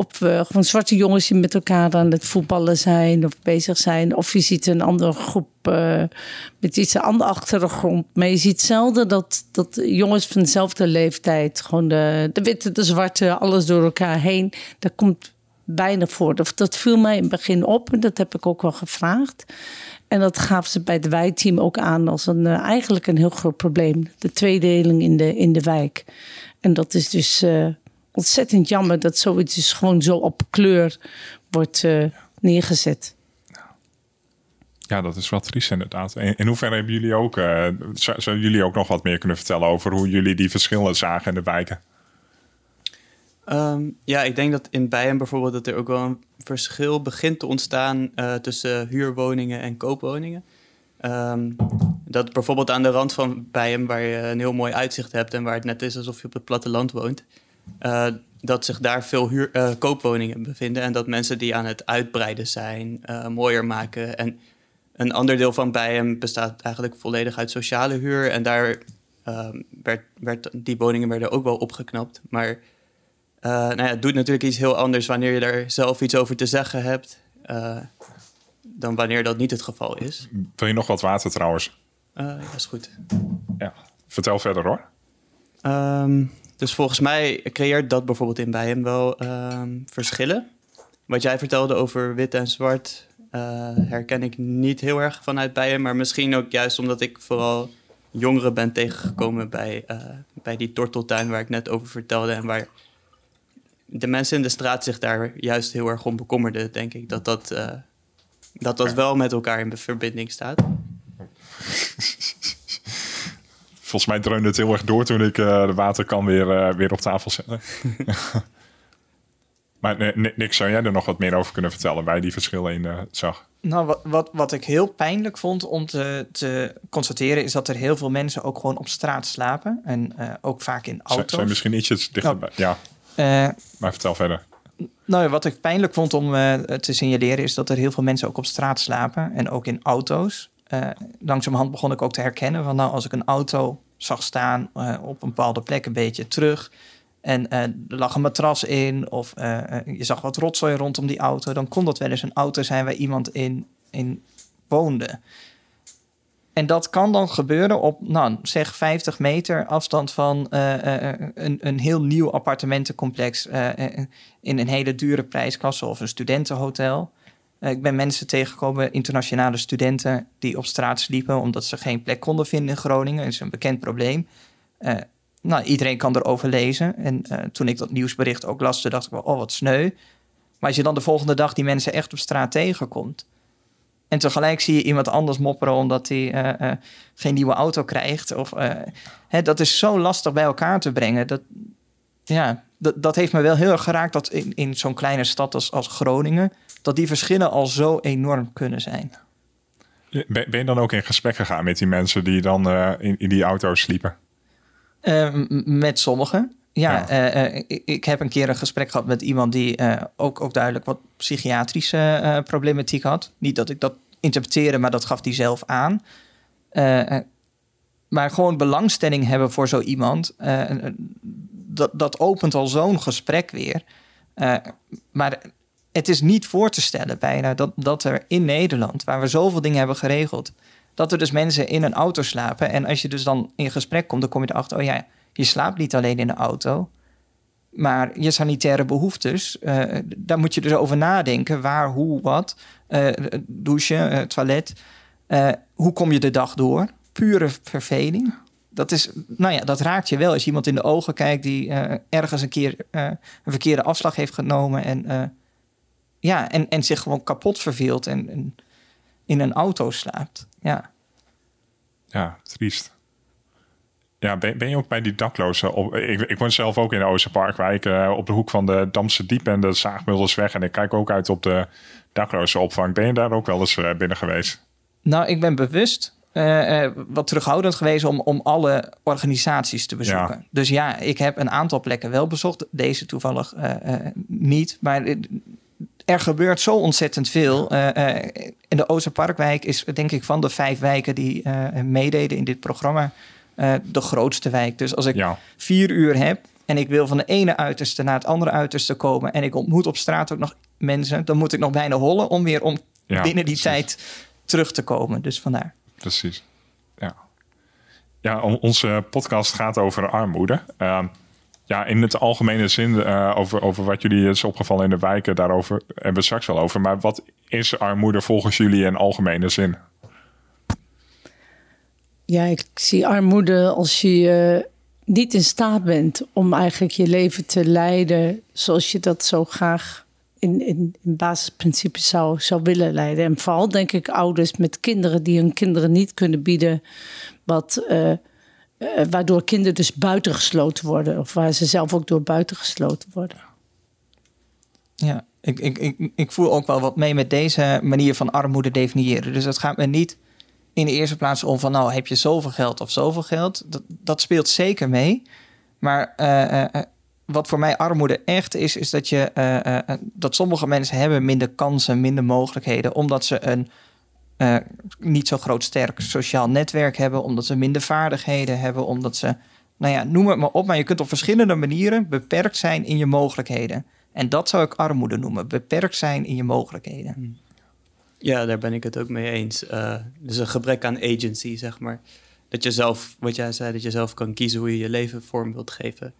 op gewoon zwarte jongens die met elkaar aan het voetballen zijn of bezig zijn. Of je ziet een andere groep uh, met iets een andere achtergrond. Maar je ziet zelden dat, dat jongens van dezelfde leeftijd, gewoon de, de witte, de zwarte, alles door elkaar heen. Dat komt weinig voor. Dat, dat viel mij in het begin op en dat heb ik ook wel gevraagd. En dat gaven ze bij het wijkteam ook aan als een, uh, eigenlijk een heel groot probleem. De tweedeling in de, in de wijk. En dat is dus ontzettend jammer dat zoiets dus gewoon zo op kleur wordt uh, neergezet. Ja, dat is wat triest inderdaad. In, in hoeverre hebben jullie ook, uh, zouden jullie ook nog wat meer kunnen vertellen over hoe jullie die verschillen zagen in de wijken? Um, ja, ik denk dat in Bijen bijvoorbeeld dat er ook wel een verschil begint te ontstaan uh, tussen huurwoningen en koopwoningen. Um, dat bijvoorbeeld aan de rand van Bijen, waar je een heel mooi uitzicht hebt en waar het net is alsof je op het platteland woont, uh, dat zich daar veel huur, uh, koopwoningen bevinden en dat mensen die aan het uitbreiden zijn, uh, mooier maken. En een ander deel van Bijem bestaat eigenlijk volledig uit sociale huur en daar ehm, werd, werd, die woningen werden ook wel opgeknapt. Maar nou ja, het doet natuurlijk iets heel anders wanneer je daar zelf iets over te zeggen hebt dan wanneer dat niet het geval is. Wil je nog wat water trouwens? ja, is goed. Ja, vertel verder hoor. Ehm, dus volgens mij creëert dat bijvoorbeeld in bij hem wel ehm, verschillen. Wat jij vertelde over wit en zwart eh, herken ik niet heel erg vanuit bij hem. Maar misschien ook juist omdat ik vooral jongeren ben tegengekomen bij, eh, bij die torteltuin waar ik net over vertelde. En waar de mensen in de straat zich daar juist heel erg om bekommerden, denk ik. Dat dat, eh, dat, dat wel met elkaar in verbinding staat. <laughs> Volgens mij dreunde het heel erg door toen ik eh, de waterkan weer, eh, weer op tafel zette. <laughs> maar nee, Nick, zou jij er nog wat meer over kunnen vertellen waar je die verschillen in eh, zag? Nou, wat, wat, wat ik heel pijnlijk vond om te, te constateren... is dat er heel veel mensen ook gewoon op straat slapen. En eh, ook vaak in auto's. zijn misschien ietsjes dichterbij? Ja, Eh, maar vertel verder. Nou, ja, wat ik pijnlijk vond om eh, te signaleren is dat er heel veel mensen ook op straat slapen en ook in auto's. Eh langzamerhand begon ik ook te herkennen van nou, als ik een auto zag staan eh, op een bepaalde plek een beetje terug en eh, er lag een matras in of je zag wat rotzooi rondom die auto, dan kon dat wel eens een auto zijn waar iemand in, in woonde. En dat kan dan gebeuren op, nou, zeg 50 meter afstand van een, een heel nieuw appartementencomplex in een hele dure prijsklasse of een studentenhotel. Eh, ik ben mensen tegengekomen, internationale studenten, die op straat sliepen omdat ze geen plek konden vinden in Groningen. Dat is een bekend probleem. Eh, nou, iedereen kan erover lezen. En eh, toen ik dat nieuwsbericht ook las, dacht ik wel, oh wat sneu. Maar als je dan de volgende dag die mensen echt op straat tegenkomt. En tegelijk zie je iemand anders mopperen omdat hij geen nieuwe auto krijgt. Of, hè, dat is zo lastig bij elkaar te brengen. Dat, ja, dat, dat heeft me wel heel erg geraakt dat in, in zo'n kleine stad als, als Groningen... dat die verschillen al zo enorm kunnen zijn. Ben, ben je dan ook in gesprek gegaan met die mensen die dan eh, in, in die auto's sliepen? Eh, met sommigen. Ja, Ja. eh, ik, ik heb een keer een gesprek gehad met iemand die ook, ook duidelijk wat psychiatrische problematiek had. Niet dat ik dat interpreteerde, maar dat gaf hij zelf aan. Maar gewoon belangstelling hebben voor zo iemand, dat, dat opent al zo'n gesprek weer. Maar het is niet voor te stellen bijna dat, dat er in Nederland, waar we zoveel dingen hebben geregeld, dat er dus mensen in een auto slapen. En als je dus dan in gesprek komt, dan kom je erachter, oh ja, je slaapt niet alleen in de auto, maar je sanitaire behoeftes, eh, daar moet je dus over nadenken. Waar, hoe, wat. Eh, douchen, eh, toilet. Hoe kom je de dag door? Pure verveling. Dat, is, nou ja, dat raakt je wel als je iemand in de ogen kijkt die ergens een keer een verkeerde afslag heeft genomen en, ja, en, en zich gewoon kapot verveelt en, en in een auto slaapt. Ja. Ja, triest. Ja, ben, ben je ook bij die daklozen? Op, ik, ik woon zelf ook in de Oosterparkwijk, eh op de hoek van de Damse Diep en de Zaagmuldersweg. En ik kijk ook uit op de daklozenopvang. Ben je daar ook wel eens eh, binnen geweest? Nou, ik ben bewust eh, wat terughoudend geweest om, om alle organisaties te bezoeken. Ja. Dus ja, ik heb een aantal plekken wel bezocht. Deze toevallig niet. Maar er gebeurt zo ontzettend veel. Eh, eh, in de Oosterparkwijk is denk ik van de vijf wijken die eh, meededen in dit programma... de grootste wijk. Dus als ik Ja, vier uur heb en ik wil van de ene uiterste naar het andere uiterste komen... en ik ontmoet op straat ook nog mensen... dan moet ik nog bijna hollen om weer om ja binnen die precies. tijd terug te komen. Dus vandaar. Precies. Ja. Ja, on- onze podcast gaat over armoede. Ja, in het algemene zin eh, over, over wat jullie is opgevallen in de wijken, daarover hebben we straks wel over. Maar wat is armoede volgens jullie in algemene zin? Ja, ik zie armoede als je eh, niet in staat bent om eigenlijk je leven te leiden zoals je dat zo graag in, in, in basisprincipes zou, zou willen leiden. En vooral denk ik ouders met kinderen die hun kinderen niet kunnen bieden wat, eh, eh, waardoor kinderen dus buitengesloten worden of waar ze zelf ook door buitengesloten worden. Ja, ik, ik, ik, ik voel ook wel wat mee met deze manier van armoede definiëren. Dus het gaat me niet in de eerste plaats om van... nou, heb je zoveel geld of zoveel geld? Dat, dat speelt zeker mee. Maar eh, eh, wat voor mij armoede echt is... is dat, je, dat sommige mensen hebben minder kansen, minder mogelijkheden... omdat ze een eh, niet zo groot sterk sociaal netwerk hebben... omdat ze minder vaardigheden hebben, omdat ze... Nou ja, noem het maar op, maar je kunt op verschillende manieren beperkt zijn in je mogelijkheden. En dat zou ik armoede noemen. Beperkt zijn in je mogelijkheden. Ja, daar ben ik het ook mee eens. Eh, dus een gebrek aan agency, zeg maar. dat je zelf, wat jij zei, dat je zelf kan kiezen hoe je je leven vorm wilt geven.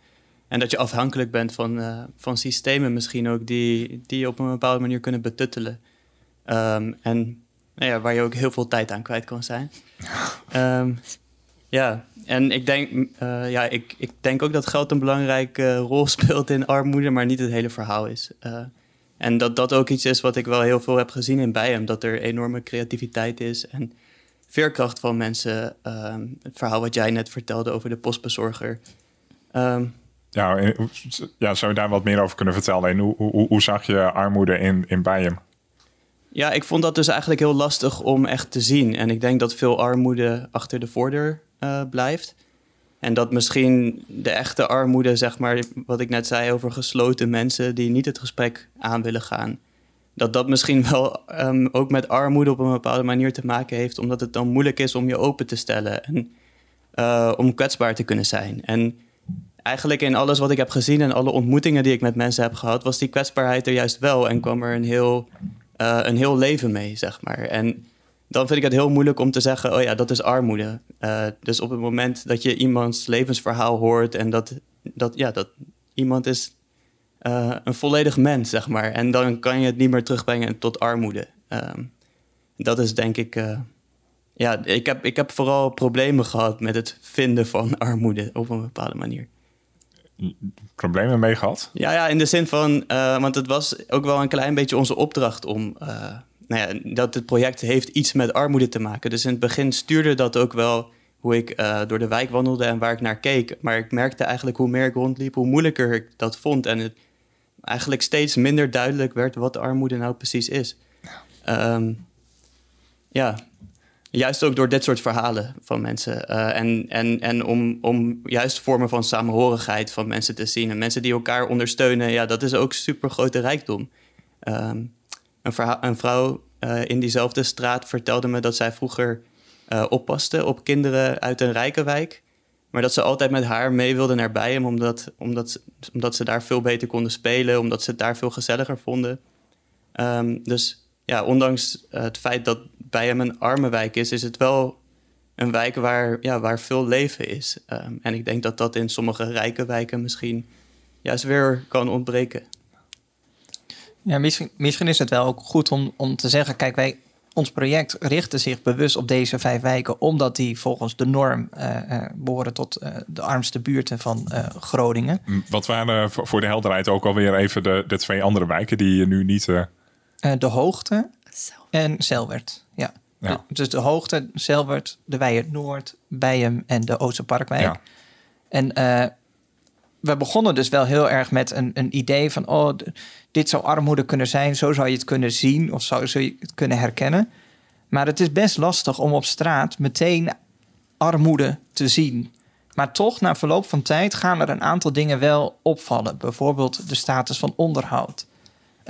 En dat je afhankelijk bent van, uh, van systemen misschien ook die, die je op een bepaalde manier kunnen betuttelen. Um, en nou ja, waar je ook heel veel tijd aan kwijt kan zijn. Um, ja, en ik denk, uh, ja, ik, ik denk ook dat geld een belangrijke rol <laughs> speelt in armoede, maar niet het hele verhaal is. Uh, en dat dat ook iets is wat ik wel heel veel heb gezien in Bijem. Dat er enorme creativiteit is en veerkracht van mensen. Um, het verhaal wat jij net vertelde over de postbezorger. Um, ja, ja, zou je daar wat meer over kunnen vertellen? En hoe, hoe, hoe zag je armoede in, in Bijem? Ja, ik vond dat dus eigenlijk heel lastig om echt te zien. En ik denk dat veel armoede achter de voordeur uh, blijft. En dat misschien de echte armoede, zeg maar, wat ik net zei over gesloten mensen die niet het gesprek aan willen gaan. Dat dat misschien wel um, ook met armoede op een bepaalde manier te maken heeft, omdat het dan moeilijk is om je open te stellen en uh, om kwetsbaar te kunnen zijn. En eigenlijk in alles wat ik heb gezien en alle ontmoetingen die ik met mensen heb gehad, was die kwetsbaarheid er juist wel en kwam er een heel, uh, een heel leven mee, zeg maar. En dan vind ik het heel moeilijk om te zeggen: oh ja, dat is armoede. Uh, dus op het moment dat je iemands levensverhaal hoort en dat, dat, ja, dat iemand is uh, een volledig mens, zeg maar. En dan kan je het niet meer terugbrengen tot armoede. Uh, dat is denk ik. Ja, ik heb, ik heb vooral problemen gehad met het vinden van <laughs> armoede op een bepaalde manier. Problemen mee gehad? Ja, ja in de zin van, want het was ook wel een klein beetje onze opdracht om nou ja, dat het project heeft iets met armoede te maken. Dus in het begin stuurde dat ook wel hoe ik uh, door de wijk wandelde en waar ik naar keek. Maar ik merkte eigenlijk hoe meer ik rondliep, hoe moeilijker ik dat vond. En het eigenlijk steeds minder duidelijk werd wat armoede nou precies is. Ja, um, ja. Juist ook door dit soort verhalen van mensen. Uh, en en, en om, om juist vormen van samenhorigheid van mensen te zien. En mensen die elkaar ondersteunen, ja, dat is ook super grote rijkdom. Um, een, een vrouw uh, in diezelfde straat vertelde me dat zij vroeger uh, oppaste op kinderen uit een rijke wijk. Maar dat ze altijd met haar mee wilde naar Bijem, omdat, omdat, omdat ze daar veel beter konden spelen, omdat ze het daar veel gezelliger vonden. Um, dus ja, ondanks het feit dat Bijem een arme wijk is, is het wel een wijk waar, ja, waar veel leven is. Um, en ik denk dat dat in sommige rijke wijken misschien juist weer kan ontbreken. Ja, misschien, misschien is het wel ook goed om, om te zeggen: kijk, wij, ons project richtte zich bewust op deze vijf wijken, omdat die volgens de norm uh, uh, behoren tot uh, de armste buurten van Groningen. Wat waren voor de helderheid ook alweer even de, de twee andere wijken die je nu niet. de Hoogte en Zelwert. Ja. ja. Dus de Hoogte, Zelwert, de Weijer Noord, Bijem en de Oosterparkwijk. Ja. En we begonnen dus wel heel erg met een, een idee van: oh, dit zou armoede kunnen zijn, zo zou je het kunnen zien of zou, zou je het kunnen herkennen. Maar het is best lastig om op straat meteen armoede te zien. Maar toch, na verloop van tijd gaan er een aantal dingen wel opvallen. Bijvoorbeeld de status van onderhoud.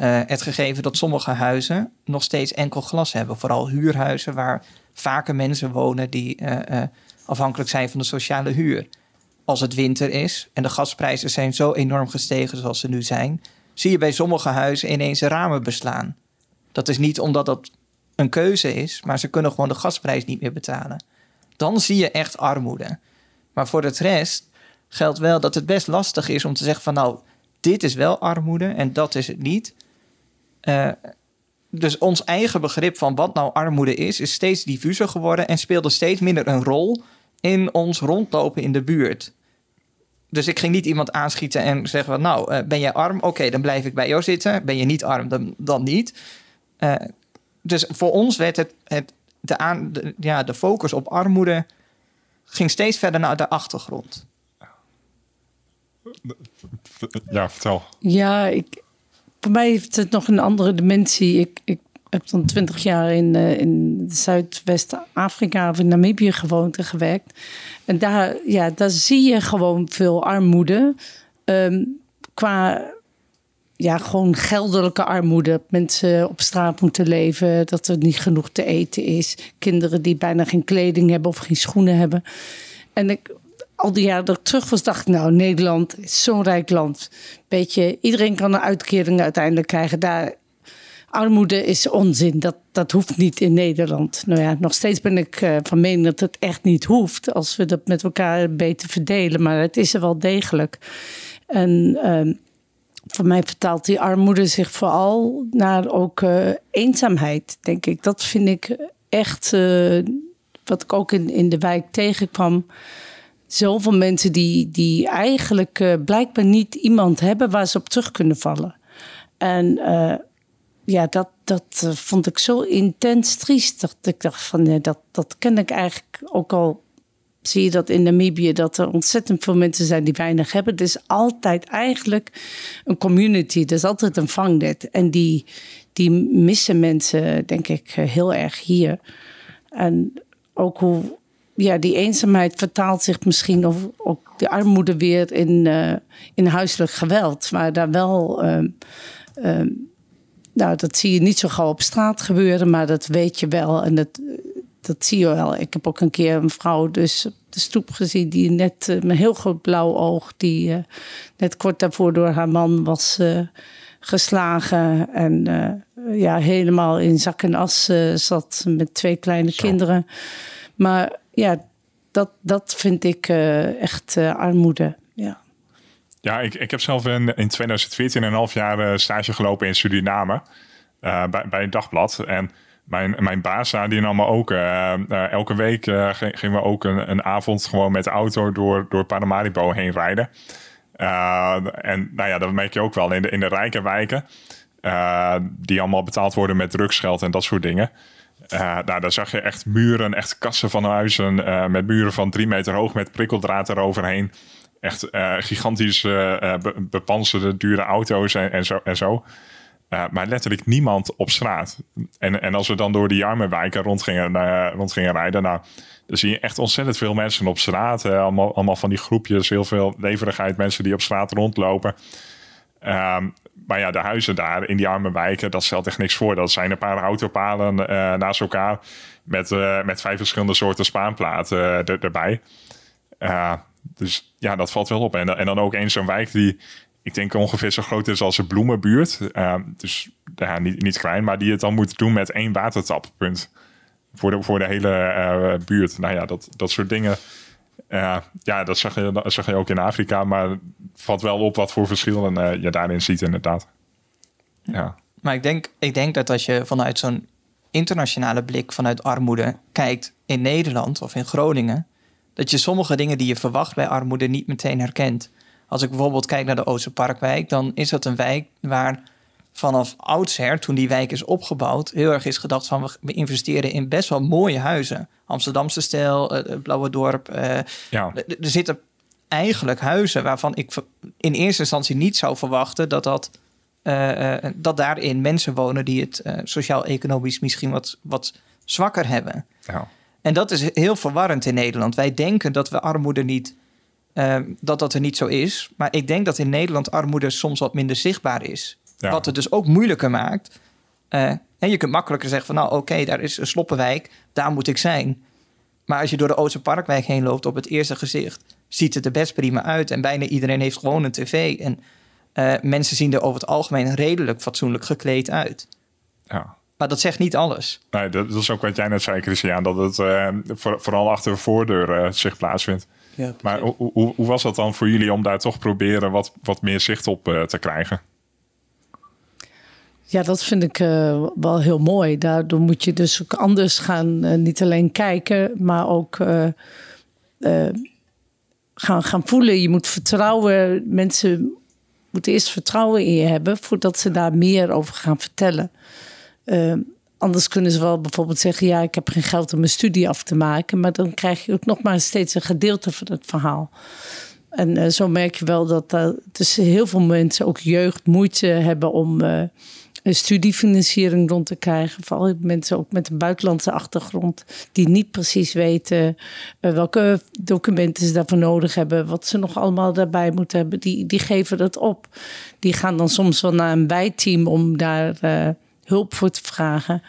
Uh, het gegeven dat sommige huizen nog steeds enkel glas hebben. Vooral huurhuizen waar vaker mensen wonen die uh, uh, afhankelijk zijn van de sociale huur als het winter is en de gasprijzen zijn zo enorm gestegen zoals ze nu zijn, zie je bij sommige huizen ineens ramen beslaan. Dat is niet omdat dat een keuze is, maar ze kunnen gewoon de gasprijs niet meer betalen. Dan zie je echt armoede. Maar voor het rest geldt wel dat het best lastig is om te zeggen van nou, dit is wel armoede en dat is het niet. Uh, dus ons eigen begrip van wat nou armoede is, is steeds diffuser geworden en speelde steeds minder een rol in ons rondlopen in de buurt. Dus ik ging niet iemand aanschieten en zeggen: van, Nou, uh, ben jij arm? Oké, dan blijf ik bij jou zitten. Ben je niet arm, dan, dan niet. Uh, dus voor ons werd het, het de, aan, de, ja, de focus op armoede ging steeds verder naar de achtergrond. Ja, vertel. Ja, ik, voor mij heeft het nog een andere dimensie. Ik, ik heb dan twintig jaar in, uh, in Zuidwest-Afrika of in Namibië gewoond en gewerkt. En daar, ja, daar zie je gewoon veel armoede. Um, qua ja, gewoon geldelijke armoede. Mensen op straat moeten leven, dat er niet genoeg te eten is. Kinderen die bijna geen kleding hebben of geen schoenen hebben. En ik, al die jaren dat ik terug was, dacht ik, nou, Nederland is zo'n rijk land. Beetje, iedereen kan een uitkering uiteindelijk krijgen. Daar armoede is onzin. Dat, dat hoeft niet in Nederland. Nou ja, nog steeds ben ik uh, van mening dat het echt niet hoeft. Als we dat met elkaar beter verdelen. Maar het is er wel degelijk. En uh, voor mij vertaalt die armoede zich vooral naar ook uh, eenzaamheid, denk ik. Dat vind ik echt uh, wat ik ook in, in de wijk tegenkwam. Zoveel mensen die, die eigenlijk blijkbaar niet iemand hebben waar ze op terug kunnen vallen. En ja, dat, dat uh, vond ik zo intens triest. Dat ik dacht van, nee, dat, dat ken ik eigenlijk ook al. Zie je dat in Namibië, dat er ontzettend veel mensen zijn die weinig hebben. Het is altijd eigenlijk een community. Er is altijd een vangnet. En die, die missen mensen, denk ik, heel erg hier. En ook hoe ja, die eenzaamheid vertaalt zich misschien of ook de armoede weer in, uh, in huiselijk geweld. Maar daar wel. Uh, uh, nou, dat zie je niet zo gauw op straat gebeuren, maar dat weet je wel. En dat, dat zie je wel. Ik heb ook een keer een vrouw dus op de stoep gezien... die net uh, met een heel groot blauw oog... die uh, net kort daarvoor door haar man was geslagen... en ja, helemaal in zak en as zat met twee kleine Zo. kinderen. Maar ja, dat, dat vind ik echt armoede, ja. Ja, ik, ik heb zelf in, in 2014 een half jaar uh, stage gelopen in Suriname. Bij, bij het dagblad. En mijn, mijn baas die nam me ook... Elke week gingen we ook een, een avond gewoon met de auto door, door Paramaribo heen rijden. en nou ja, dat merk je ook wel in de, in de rijke wijken. die allemaal betaald worden met drugsgeld en dat soort dingen. Nou, daar zag je echt muren, echt kassen van huizen... met muren van drie meter hoog met prikkeldraad eroverheen echt uh, gigantisch bepanserde, dure auto's en, zo. En zo. Maar letterlijk niemand op straat. En, en als we dan door die arme wijken rond gingen, rond gingen rijden, nou, dan zie je echt ontzettend veel mensen op straat. allemaal, allemaal van die groepjes, heel veel leverigheid, mensen die op straat rondlopen. Ehm, maar ja, de huizen daar in die arme wijken, dat stelt echt niks voor. Dat zijn een paar autopalen naast elkaar met, met vijf verschillende soorten spaanplaten er, erbij. Dus ja, dat valt wel op. En, en dan ook eens zo'n wijk die, ik denk ongeveer zo groot is als een bloemenbuurt. Dus ja, niet, niet klein, maar die het dan moet doen met één watertappunt. Voor de, voor de hele buurt. Nou ja, dat, dat soort dingen. Uh, ja, dat zag, je, dat zag je ook in Afrika. Maar valt wel op wat voor verschillen je daarin ziet, inderdaad. Ja. Maar ik denk, ik denk dat als je vanuit zo'n internationale blik, vanuit armoede, kijkt in Nederland of in Groningen dat je sommige dingen die je verwacht bij armoede niet meteen herkent. Als ik bijvoorbeeld kijk naar de Oosterparkwijk, dan is dat een wijk waar vanaf oudsher, toen die wijk is opgebouwd, heel erg is gedacht van we investeren in best wel mooie huizen. Amsterdamse stijl, uh, Blauwe Dorp. Uh, ja. Er zitten eigenlijk huizen waarvan ik in eerste instantie niet zou verwachten dat, dat, uh, dat daarin mensen wonen die het sociaal-economisch misschien wat, wat zwakker hebben. Ja. En dat is heel verwarrend in Nederland. Wij denken dat we armoede niet, dat dat er niet zo is. Maar ik denk dat in Nederland armoede soms wat minder zichtbaar is. Wat het dus ook moeilijker maakt. Uh, en je kunt makkelijker zeggen van nou oké, daar is een sloppenwijk, daar moet ik zijn. Maar als je door de Oosterparkwijk heen loopt op het eerste gezicht, ziet het er best prima uit. En bijna iedereen heeft gewoon een tv. En uh, mensen zien er over het algemeen redelijk fatsoenlijk gekleed uit. Ja. Maar dat zegt niet alles. Nee, dat, is ook wat jij net zei, Christian, dat het uh, voor, vooral achter de voordeur uh, zich plaatsvindt. Ja, maar hoe, hoe, hoe, was dat dan voor jullie om daar toch proberen wat, wat meer zicht op uh, te krijgen? Ja, dat vind ik wel heel mooi. Daardoor moet je dus ook anders gaan, niet alleen kijken, maar ook gaan, gaan voelen. Je moet vertrouwen. Mensen moeten eerst vertrouwen in je hebben voordat ze daar meer over gaan vertellen. Anders kunnen ze wel bijvoorbeeld zeggen: Ja, ik heb geen geld om mijn studie af te maken. Maar dan krijg je ook nog maar steeds een gedeelte van het verhaal. En zo merk je wel dat uh, dus heel veel mensen, ook jeugd, moeite hebben om een studiefinanciering rond te krijgen. Vooral mensen ook met een buitenlandse achtergrond, die niet precies weten welke documenten ze daarvoor nodig hebben, wat ze nog allemaal daarbij moeten hebben. Die, die geven dat op. Die gaan dan soms wel naar een bijteam om daar hulp voor te vragen.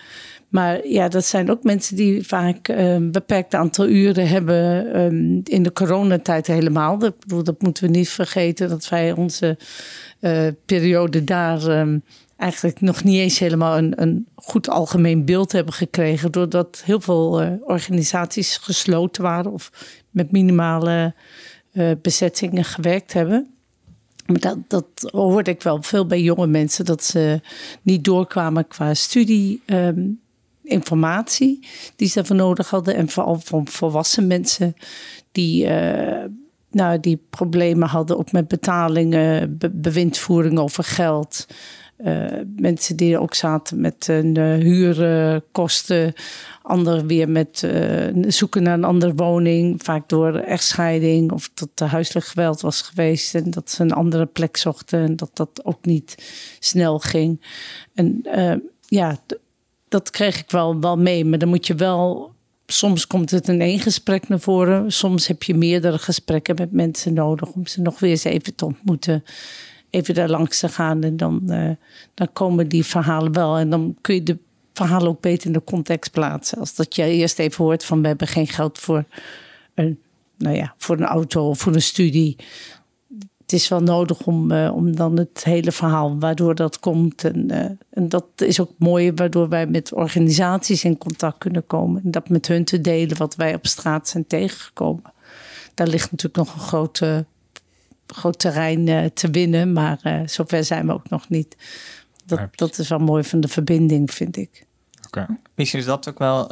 Maar ja, dat zijn ook mensen die vaak een ehm, beperkt aantal uren hebben um, in de coronatijd helemaal. Dat, dat moeten we niet vergeten, dat wij onze periode daar um, eigenlijk nog niet eens helemaal een, een goed algemeen beeld hebben gekregen. Doordat heel veel uh, organisaties gesloten waren of met minimale uh, bezettingen gewerkt hebben. Maar dat, dat hoorde ik wel veel bij jonge mensen, dat ze niet doorkwamen qua studie. Um, informatie die ze daarvoor nodig hadden. En vooral van volwassen mensen die, nou, die problemen hadden ook met betalingen, be bewindvoering over geld. Uh, mensen die ook zaten met een uh, huurkosten, anderen weer met uh, zoeken naar een andere woning, vaak door echtscheiding of dat er huiselijk geweld was geweest en dat ze een andere plek zochten en dat dat ook niet snel ging. En ja, dat kreeg ik wel, wel mee, maar dan moet je wel. Soms komt het in één gesprek naar voren. Soms heb je meerdere gesprekken met mensen nodig om ze nog weer eens even te ontmoeten even daar langs te gaan. En dan, uh, dan komen die verhalen wel. En dan kun je de verhalen ook beter in de context plaatsen. Als dat je eerst even hoort van we hebben geen geld voor een, nou ja, voor een auto of voor een studie. Het is wel nodig om, uh, om dan het hele verhaal, waardoor dat komt. En, uh, en dat is ook mooi, waardoor wij met organisaties in contact kunnen komen. En dat met hun te delen wat wij op straat zijn tegengekomen. Daar ligt natuurlijk nog een grote groot terrein uh, te winnen. Maar zover zijn we ook nog niet. Dat, dat is wel mooi van de verbinding, vind ik. Okay. Misschien is dat ook wel.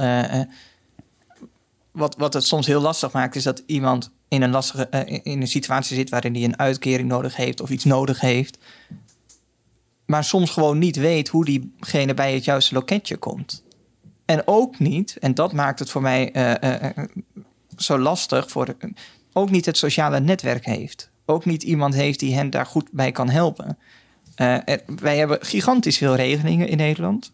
Wat, wat het soms heel lastig maakt, is dat iemand in een, lastige, in een situatie zit waarin hij een uitkering nodig heeft of iets nodig heeft. Maar soms gewoon niet weet hoe diegene bij het juiste loketje komt. En ook niet, en dat maakt het voor mij zo lastig, voor, ook niet het sociale netwerk heeft ook niet iemand heeft die hen daar goed bij kan helpen. Wij hebben gigantisch veel regelingen in Nederland.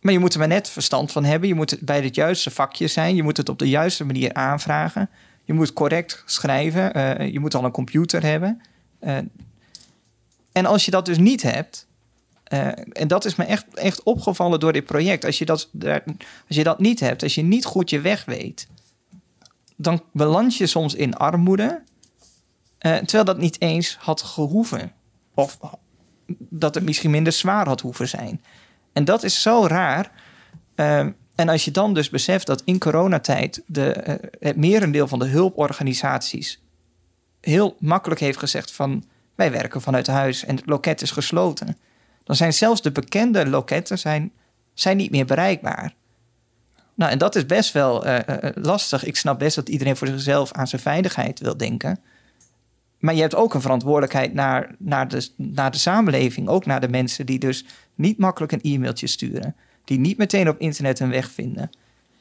Maar je moet er maar net verstand van hebben. Je moet bij het juiste vakje zijn. Je moet het op de juiste manier aanvragen. Je moet correct schrijven. Uh, je moet al een computer hebben. Uh, en als je dat dus niet hebt. en dat is me echt, echt opgevallen door dit project. Als je, dat, als je dat niet hebt, als je niet goed je weg weet, dan beland je soms in armoede. Terwijl dat niet eens had gehoeven. Of dat het misschien minder zwaar had hoeven zijn. En dat is zo raar. En als je dan dus beseft dat in coronatijd de, uh, het merendeel van de hulporganisaties heel makkelijk heeft gezegd van wij werken vanuit huis en het loket is gesloten. Dan zijn zelfs de bekende loketten zijn, zijn niet meer bereikbaar. Nou, en dat is best wel lastig. Ik snap best dat iedereen voor zichzelf aan zijn veiligheid wil denken. Maar je hebt ook een verantwoordelijkheid naar, naar, de, naar de samenleving. Ook naar de mensen die dus niet makkelijk een e-mailtje sturen. Die niet meteen op internet een weg vinden.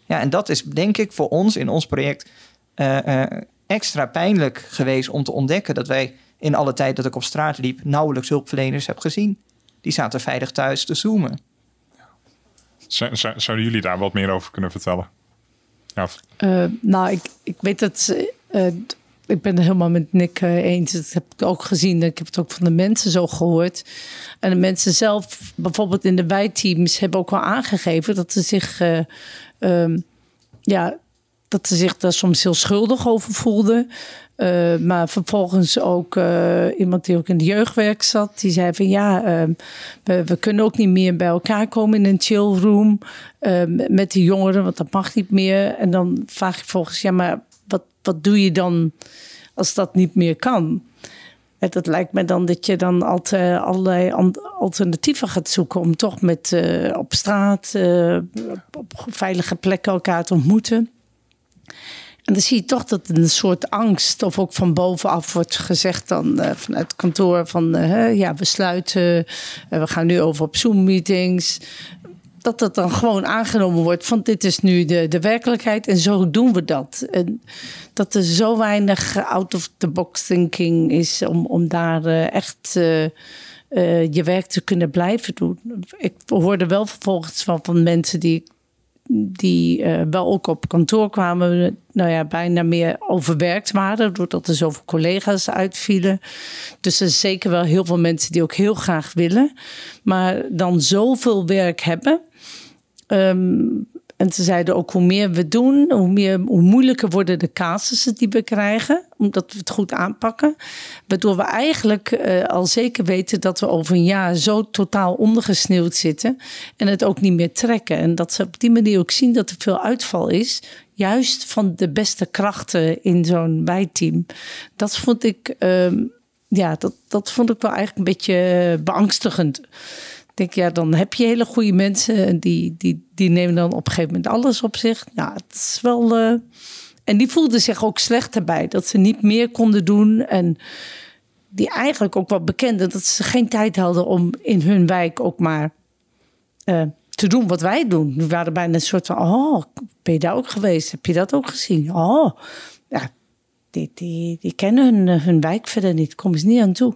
Ja, en dat is denk ik voor ons in ons project uh, uh, extra pijnlijk geweest om te ontdekken dat wij in alle tijd dat ik op straat liep nauwelijks hulpverleners heb gezien. Die zaten veilig thuis te zoomen. Zouden jullie daar wat meer over kunnen vertellen? Ja. Uh, nou, ik, ik weet dat ik ben het helemaal met Nick eh, eens. Dat heb ik ook gezien. Ik heb het ook van de mensen zo gehoord. En de mensen zelf, bijvoorbeeld in de wijteams, hebben ook wel aangegeven dat ze zich, uh, um, ja, dat ze zich daar soms heel schuldig over voelden. Uh, maar vervolgens ook iemand die ook in de jeugdwerk zat, die zei van ja, uh, we, we, kunnen ook niet meer bij elkaar komen in een chillroom met die jongeren, want dat mag niet meer. En dan vraag ik volgens, ja, maar wat, wat doe je dan als dat niet meer kan? Dat lijkt me dan dat je dan altijd allerlei alternatieven gaat zoeken om toch met uh, op straat, uh, op veilige plekken elkaar te ontmoeten. En dan zie je toch dat een soort angst, of ook van bovenaf wordt gezegd dan uh, vanuit het kantoor van ja, we sluiten, we gaan nu over op Zoom-meetings dat dat dan gewoon aangenomen wordt van dit is nu de, de werkelijkheid en zo doen we dat. En dat er zo weinig out of the box thinking is om, om daar uh, echt uh, uh, je werk te kunnen blijven doen. Ik hoorde wel vervolgens van, van mensen die, die wel ook op kantoor kwamen, nou ja, bijna meer overwerkt waren, doordat er zoveel collega's uitvielen. Dus er zijn zeker wel heel veel mensen die ook heel graag willen, maar dan zoveel werk hebben Um, En ze zeiden ook hoe meer we doen, hoe, meer, hoe moeilijker worden de casussen die we krijgen. Omdat we het goed aanpakken. Waardoor we eigenlijk uh, al zeker weten dat we over een jaar zo totaal ondergesneeuwd zitten. En het ook niet meer trekken. En dat ze op die manier ook zien dat er veel uitval is. Juist van de beste krachten in zo'n bijteam. Dat vond ik, uh, ja, dat, dat vond ik wel eigenlijk een beetje beangstigend denk, ja, dan heb je hele goede mensen. En die, die, die nemen dan op een gegeven moment alles op zich. Ja, het is wel. Uh... En die voelden zich ook slecht erbij. Dat ze niet meer konden doen. En die eigenlijk ook wel bekenden dat ze geen tijd hadden om in hun wijk ook maar uh, te doen wat wij doen. We waren bijna een soort van: Oh, ben je daar ook geweest? Heb je dat ook gezien? Oh, ja, die, die, die kennen hun, hun wijk verder niet. Komen ze niet aan toe.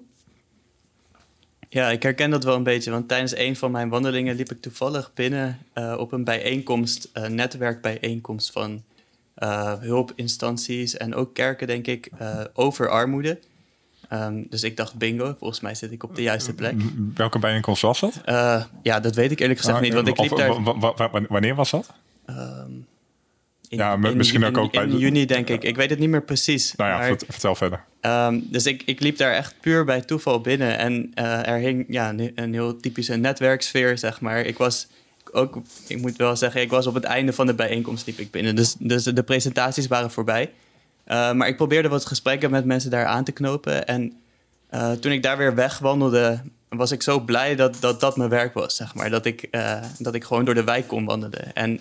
Ja, ik herken dat wel een beetje, want tijdens een van mijn wandelingen liep ik toevallig binnen uh, op een bijeenkomst, uh, netwerkbijeenkomst van uh, hulpinstanties en ook kerken, denk ik, over armoede. Um, dus ik dacht, bingo, volgens mij zit ik op de juiste plek. Welke bijeenkomst was dat? ja, dat weet ik eerlijk gezegd ah, niet, want ik liep daar... Wanneer was dat? Um, in, ja, misschien ook, ook bij... In juni, denk ik. Ik weet het niet meer precies. Nou ja, maar, vertel verder. Um, dus ik, ik liep daar echt puur bij toeval binnen. En uh, er hing ja, een, heel typische netwerksfeer, zeg maar. Ik was ook, ik moet wel zeggen, ik was op het einde van de bijeenkomst liep ik binnen. Dus, dus de presentaties waren voorbij. Uh, maar ik probeerde wat gesprekken met mensen daar aan te knopen. En uh, toen ik daar weer wegwandelde, was ik zo blij dat dat, dat mijn werk was, zeg maar. Dat ik, dat ik gewoon door de wijk kon wandelen. En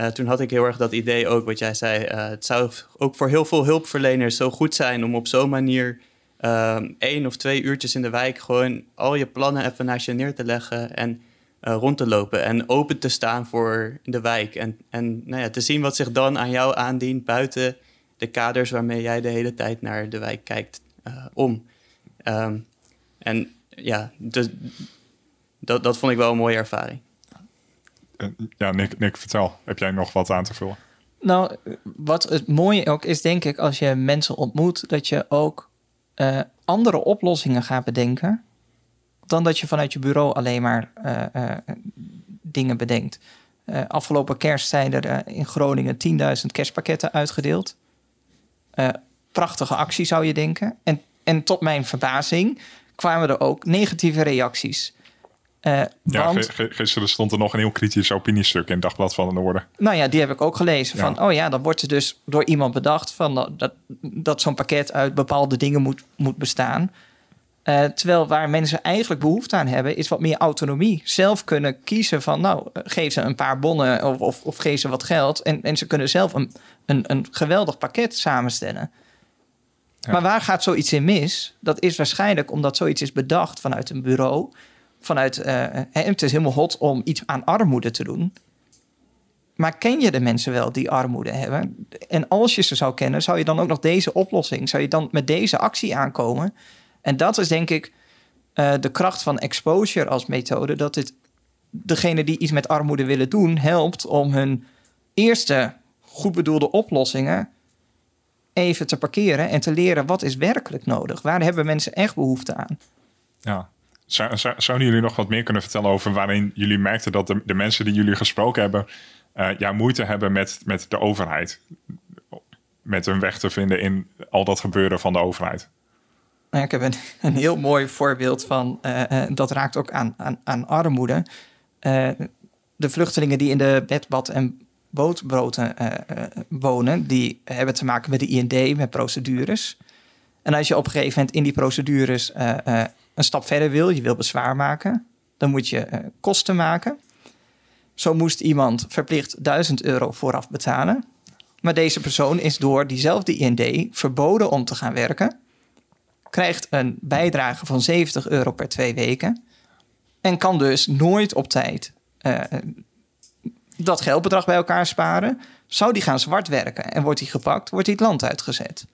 uh, toen had ik heel erg dat idee ook, wat jij zei. Uh, het zou ook voor heel veel hulpverleners zo goed zijn om op zo'n manier uh, één of twee uurtjes in de wijk gewoon al je plannen even naast je neer te leggen en uh, rond te lopen en open te staan voor de wijk. En, en nou ja, te zien wat zich dan aan jou aandient buiten de kaders waarmee jij de hele tijd naar de wijk kijkt om. Um, en ja, dus, dat, dat vond ik wel een mooie ervaring. Eh, ja, Nick, Nick, vertel. Heb jij nog wat aan te vullen? Nou, wat het mooie ook is, denk ik, als je mensen ontmoet, dat je ook uh, andere oplossingen gaat bedenken. Dan dat je vanuit je bureau alleen maar uh, dingen bedenkt. afgelopen kerst zijn er in Groningen 10.000 kerstpakketten uitgedeeld. prachtige actie zou je denken. En, en tot mijn verbazing kwamen er ook negatieve reacties. Uh, ja, want, gisteren stond er nog een heel kritisch opiniestuk in het Dagblad van de Noorden. Nou ja, die heb ik ook gelezen. Van, oh ja, dan wordt er dus door iemand bedacht van dat, dat zo'n pakket uit bepaalde dingen moet, moet bestaan. Uh, terwijl waar mensen eigenlijk behoefte aan hebben, is wat meer autonomie. Zelf kunnen kiezen van, nou, geef ze een paar bonnen of, of, of geef ze wat geld. En, en ze kunnen zelf een, een, een geweldig pakket samenstellen. Ja. Maar waar gaat zoiets in mis? Dat is waarschijnlijk omdat zoiets is bedacht vanuit een bureau vanuit. Uh, het is helemaal hot om iets aan armoede te doen. Maar ken je de mensen wel die armoede hebben? En als je ze zou kennen, zou je dan ook nog deze oplossing, zou je dan met deze actie aankomen? En dat is denk ik uh, de kracht van exposure als methode. Dat het degene die iets met armoede willen doen, helpt om hun eerste goed bedoelde oplossingen even te parkeren en te leren wat is werkelijk nodig. Waar hebben mensen echt behoefte aan? Ja, zou, zou, zouden jullie nog wat meer kunnen vertellen over waarin jullie merkten dat de, mensen die jullie gesproken hebben, uh, ja, moeite hebben met, met de overheid? Met hun weg te vinden in al dat gebeuren van de overheid? Nou, ik heb een, <laughs> een heel mooi voorbeeld van, uh, uh, dat raakt ook aan, aan, aan armoede. de vluchtelingen die in de bedbad en bootbroten wonen, die hebben te maken met de IND, met procedures. En als je op een gegeven moment in die procedures een stap verder wil, je wil bezwaar maken, dan moet je uh, kosten maken. Zo moest iemand verplicht 1000 euro vooraf betalen. Maar deze persoon is door diezelfde IND verboden om te gaan werken. Krijgt een bijdrage van 70 euro per twee weken. En kan dus nooit op tijd uh, dat geldbedrag bij elkaar sparen. Zou die gaan zwart werken en wordt hij gepakt, wordt hij het land uitgezet.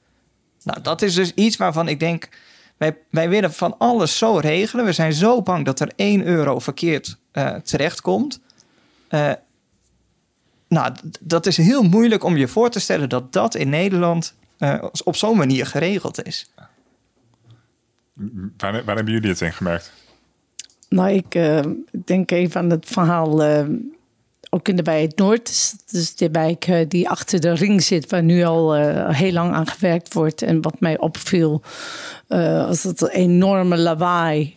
Nou, dat is dus iets waarvan ik denk wij, wij willen van alles zo regelen. We zijn zo bang dat er 1 euro verkeerd uh, terechtkomt. Uh, nou, dat is heel moeilijk om je voor te stellen dat dat in Nederland uh, op zo'n manier geregeld is. Waar, waar, hebben jullie het in gemerkt? Nou, ik denk even aan het verhaal ook in de wijk Noord, dus de wijk eh, die achter de ring zit, waar nu al eh, heel lang aan gewerkt wordt. En wat mij opviel, uh, was dat enorme lawaai.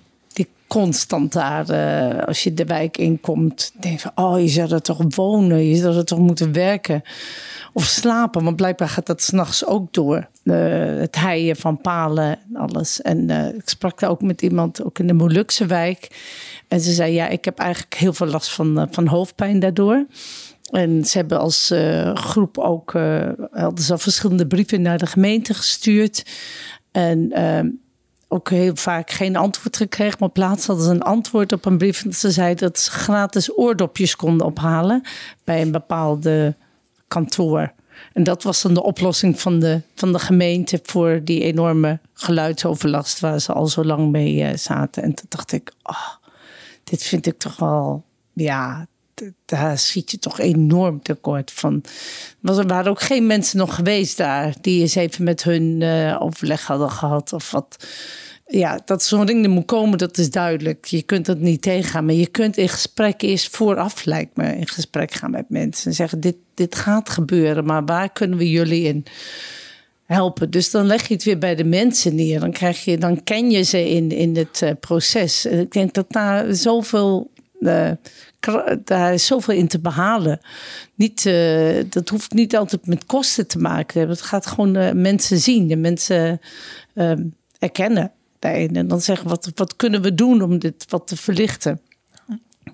Constant daar, als je de wijk inkomt, denk van, oh, je zou er toch wonen, je zou er toch moeten werken. Of slapen, want blijkbaar gaat dat s'nachts ook door. het heien van palen en alles. En ik sprak daar ook met iemand, ook in de Molukse wijk. En ze zei, ja, ik heb eigenlijk heel veel last van, van hoofdpijn daardoor. En ze hebben als groep ook uh, hadden al verschillende brieven naar de gemeente gestuurd. En uh, ook heel vaak geen antwoord gekregen. Maar plaats hadden ze een antwoord op een brief. En ze zei dat ze gratis oordopjes konden ophalen bij een bepaalde kantoor. En dat was dan de oplossing van de, van de gemeente voor die enorme geluidsoverlast waar ze al zo lang mee zaten. En toen dacht ik, oh, dit vind ik toch wel, ja, daar schiet je toch enorm tekort van. Er waren ook geen mensen nog geweest daar die eens even met hun uh, overleg hadden gehad of wat. Ja, dat zo'n ding er moet komen, dat is duidelijk. Je kunt dat niet tegengaan, maar je kunt in gesprek eerst vooraf, lijkt me, in gesprek gaan met mensen en zeggen: dit, dit gaat gebeuren, maar waar kunnen we jullie in helpen. Dus dan leg je het weer bij de mensen neer. Dan, krijg je, dan ken je ze in, in het uh, proces. Ik denk dat daar zoveel. Uh, daar is zoveel in te behalen. Niet, uh, dat hoeft niet altijd met kosten te maken hebben. Het gaat gewoon de mensen zien, de mensen ehm, erkennen. En dan zeggen, wat, wat kunnen we doen om dit wat te verlichten?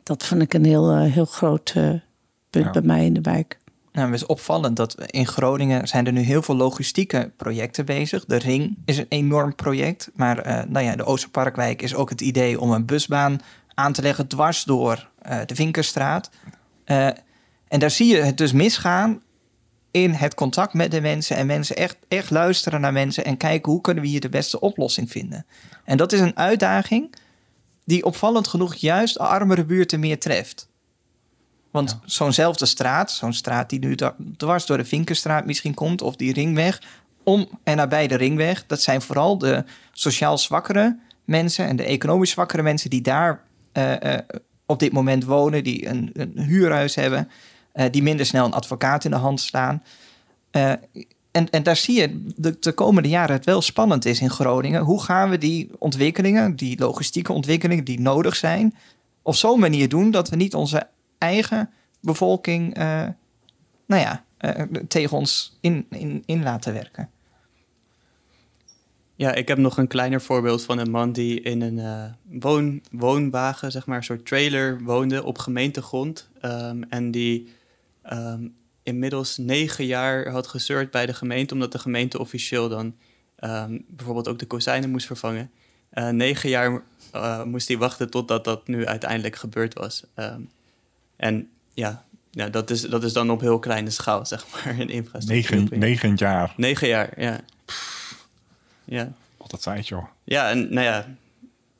Dat vond ik een heel, heel groot punt bij mij in de wijk. Nou, het is opvallend dat in Groningen zijn er nu heel veel logistieke projecten bezig. De Ring is een enorm project. Maar nou ja, de Oosterparkwijk is ook het idee om een busbaan aan te leggen dwars door uh, de Vinkerstraat. Uh, en daar zie je het dus misgaan in het contact met de mensen. En mensen echt, echt luisteren naar mensen en kijken hoe kunnen we hier de beste oplossing vinden. En dat is een uitdaging die opvallend genoeg juist armere buurten meer treft. Want zo'nzelfde straat, zo'n straat die nu dwars door de Vinkenstraat misschien komt, of die ringweg, om en nabij de ringweg, dat zijn vooral de sociaal zwakkere mensen en de economisch zwakkere mensen die daar uh, uh, op dit moment wonen, die een, een huurhuis hebben, uh, die minder snel een advocaat in de hand staan. en, en daar zie je de, de komende jaren het wel spannend is in Groningen. Hoe gaan we die ontwikkelingen, die logistieke ontwikkelingen die nodig zijn, op zo'n manier doen dat we niet onze eigen bevolking, uh, nou ja, tegen ons in, in, in laten werken. Ja, ik heb nog een kleiner voorbeeld van een man die in een uh, woon, woonwagen, zeg maar, een soort trailer woonde op gemeentegrond. Um, en die um, inmiddels negen jaar had gezeurd bij de gemeente, omdat de gemeente officieel dan um, bijvoorbeeld ook de kozijnen moest vervangen. Uh, negen jaar uh, moest hij wachten totdat dat nu uiteindelijk gebeurd was. En ja, ja dat, is, dat is dan op heel kleine schaal, zeg maar, in infrastructuur. Negen, negen jaar? Negen jaar, ja. Ja. Dat tijd, joh. Ja, en nou ja,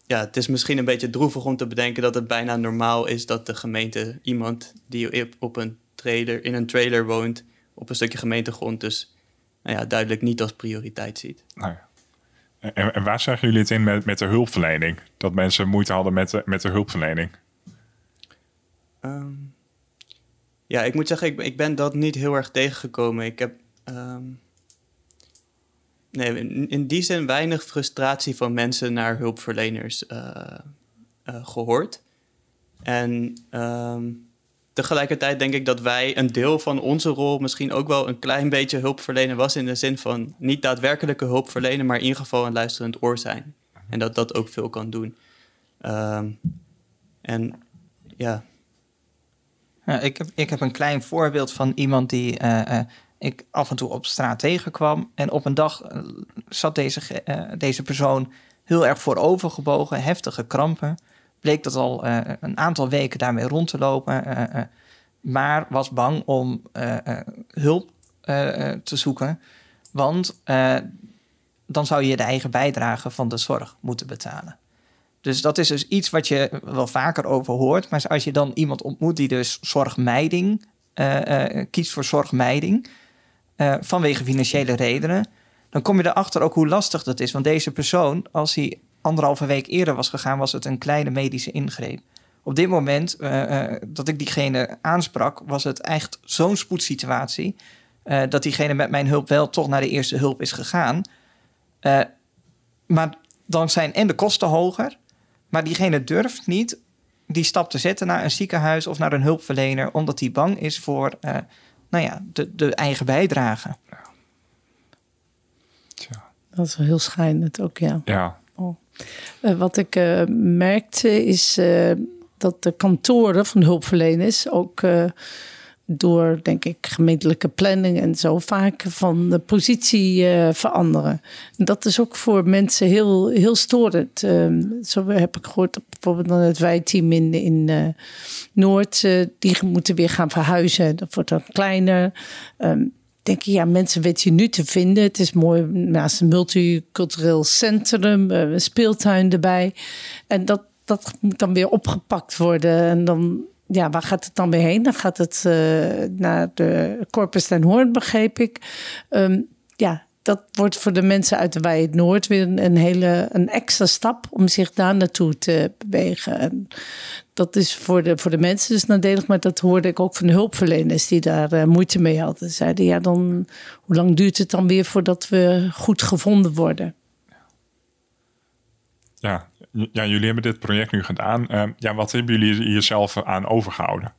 ja, het is misschien een beetje droevig om te bedenken dat het bijna normaal is dat de gemeente iemand die op een trailer, in een trailer woont, op een stukje gemeentegrond, dus nou ja, duidelijk niet als prioriteit ziet. Nou ja. en, en, waar zeggen jullie het in met, met de hulpverlening? Dat mensen moeite hadden met de, met de hulpverlening? Um, ja, ik moet zeggen, ik, ik ben dat niet heel erg tegengekomen. Ik heb um, nee, in, die zin weinig frustratie van mensen naar hulpverleners uh, uh, gehoord. En um, tegelijkertijd denk ik dat wij een deel van onze rol misschien ook wel een klein beetje hulpverlener was. In de zin van niet daadwerkelijke hulp verlenen, maar in ieder geval een luisterend oor zijn. En dat dat ook veel kan doen. Um, en ja, ja, ik, heb, ik heb een klein voorbeeld van iemand die uh, uh, ik af en toe op straat tegenkwam. En op een dag uh, zat deze, deze persoon heel erg voorovergebogen, heftige krampen. Bleek dat al een aantal weken daarmee rond te lopen. maar was bang om hulp te zoeken. Want dan zou je de eigen bijdrage van de zorg moeten betalen. Dus dat is dus iets wat je wel vaker over hoort. Maar als je dan iemand ontmoet die dus zorgmijding kiest voor zorgmijding uh, vanwege financiële redenen, dan kom je erachter ook hoe lastig dat is. Want deze persoon, als hij anderhalve week eerder was gegaan, was het een kleine medische ingreep. Op dit moment dat ik diegene aansprak, was het echt zo'n spoedsituatie. dat diegene met mijn hulp wel toch naar de eerste hulp is gegaan. maar dan zijn en de kosten hoger. Maar diegene durft niet die stap te zetten naar een ziekenhuis of naar een hulpverlener, omdat hij bang is voor uh, nou ja, de, de eigen bijdrage. Tja. Dat is wel heel schijnend ook, ja. Ja. Oh. Uh, wat ik uh, merkte is dat de kantoren van hulpverleners ook door, denk ik, gemeentelijke planning en zo vaak van de positie uh, veranderen. Dat is ook voor mensen heel, heel storend. Uh, zo heb ik gehoord, bijvoorbeeld dan het wijteam in, in uh, Noord, eh, die moeten weer gaan verhuizen. Dat wordt dan kleiner. Um, denk je, ja, mensen weten je nu te vinden. Het is mooi naast een multicultureel centrum, een speeltuin erbij. En dat, dat moet dan weer opgepakt worden. En dan ja, waar gaat het dan weer heen? Dan gaat het uh, naar de Corpus ten Hoorn, begreep ik. Um, ja, dat wordt voor de mensen uit de het Noord weer een, hele een extra stap om zich daar naartoe te bewegen. En dat is voor de, voor de mensen dus nadelig, maar dat hoorde ik ook van de hulpverleners die daar uh, moeite mee hadden. Zeiden ja, dan hoe lang duurt het dan weer voordat we goed gevonden worden? Ja, ja, jullie hebben dit project nu gedaan. Uh, ja, wat hebben jullie hier zelf aan overgehouden?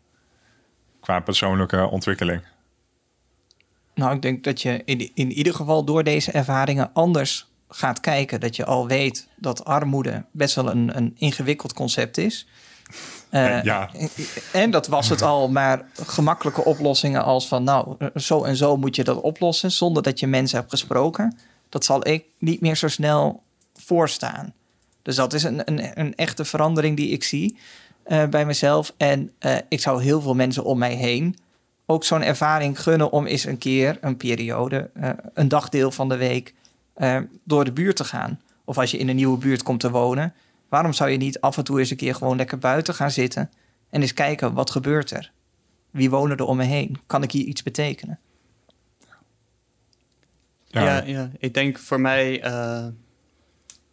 Qua persoonlijke ontwikkeling. Nou, ik denk dat je in, in ieder geval door deze ervaringen anders gaat kijken. Dat je al weet dat armoede best wel een, een ingewikkeld concept is. Uh, ja. En dat was het al, maar gemakkelijke oplossingen als van nou, zo en zo moet je dat oplossen zonder dat je mensen hebt gesproken. Dat zal ik niet meer zo snel voorstaan. Dus dat is een, een, een echte verandering die ik zie uh, bij mezelf. En uh, ik zou heel veel mensen om mij heen ook zo'n ervaring gunnen om eens een keer, een periode, uh, een dagdeel van de week door de buurt te gaan. Of als je in een nieuwe buurt komt te wonen, waarom zou je niet af en toe eens een keer gewoon lekker buiten gaan zitten en eens kijken wat gebeurt er? Wie wonen er om me heen? Kan ik hier iets betekenen? Ja, ja, ja. ik denk voor mij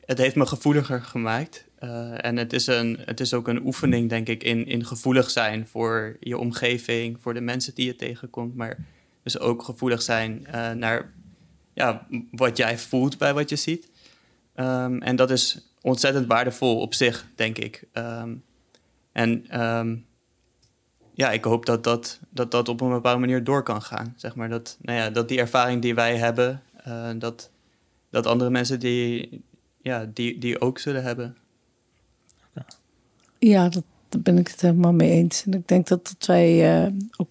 het heeft me gevoeliger gemaakt. Uh, en het is, een, het is ook een oefening, denk ik, in, in gevoelig zijn voor je omgeving, voor de mensen die je tegenkomt. Maar dus ook gevoelig zijn uh, naar ja, wat jij voelt bij wat je ziet. Um, en dat is ontzettend waardevol op zich, denk ik. Um, en um, ja, ik hoop dat dat, dat dat op een bepaalde manier door kan gaan. Zeg maar dat, nou ja, dat die ervaring die wij hebben, uh, dat, dat andere mensen die, ja, die, die ook zullen hebben. Ja, dat, daar ben ik het helemaal mee eens. En ik denk dat, dat wij uh, ook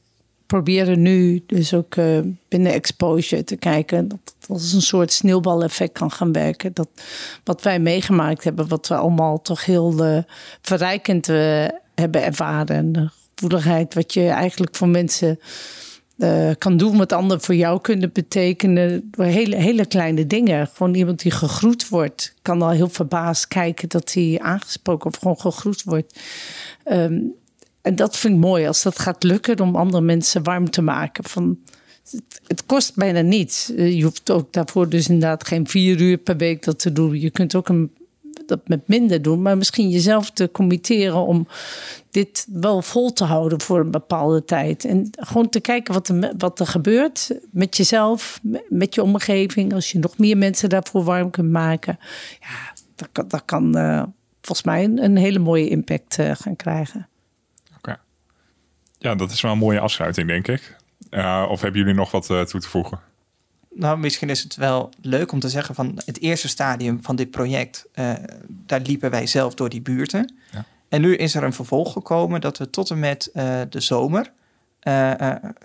proberen nu, dus ook uh, binnen exposure te kijken, dat het als een soort sneeuwbaleffect kan gaan werken. Dat wat wij meegemaakt hebben, wat we allemaal toch heel uh, verrijkend hebben ervaren. En de gevoeligheid, wat je eigenlijk voor mensen uh, kan doen wat anderen voor jou kunnen betekenen. Hele, hele kleine dingen. Gewoon iemand die gegroet wordt, kan al heel verbaasd kijken dat hij aangesproken of gewoon gegroet wordt. Um, en dat vind ik mooi als dat gaat lukken om andere mensen warm te maken. Van, het, het kost bijna niets. Eh, je hoeft ook daarvoor dus inderdaad geen vier uur per week dat te doen. Je kunt ook een dat met minder doen, maar misschien jezelf te committeren om dit wel vol te houden voor een bepaalde tijd. En gewoon te kijken wat er, wat er gebeurt met jezelf, met je omgeving. Als je nog meer mensen daarvoor warm kunt maken, ja, dat kan, dat kan uh, volgens mij een, hele mooie impact uh, gaan krijgen. Oké. Ja, dat is wel een mooie afsluiting, denk ik. Uh, of hebben jullie nog wat toe te voegen? Nou, misschien is het wel leuk om te zeggen van het eerste stadium van dit project, uh, daar liepen wij zelf door die buurten. Ja. En nu is er een vervolg gekomen dat we tot en met uh, de zomer uh,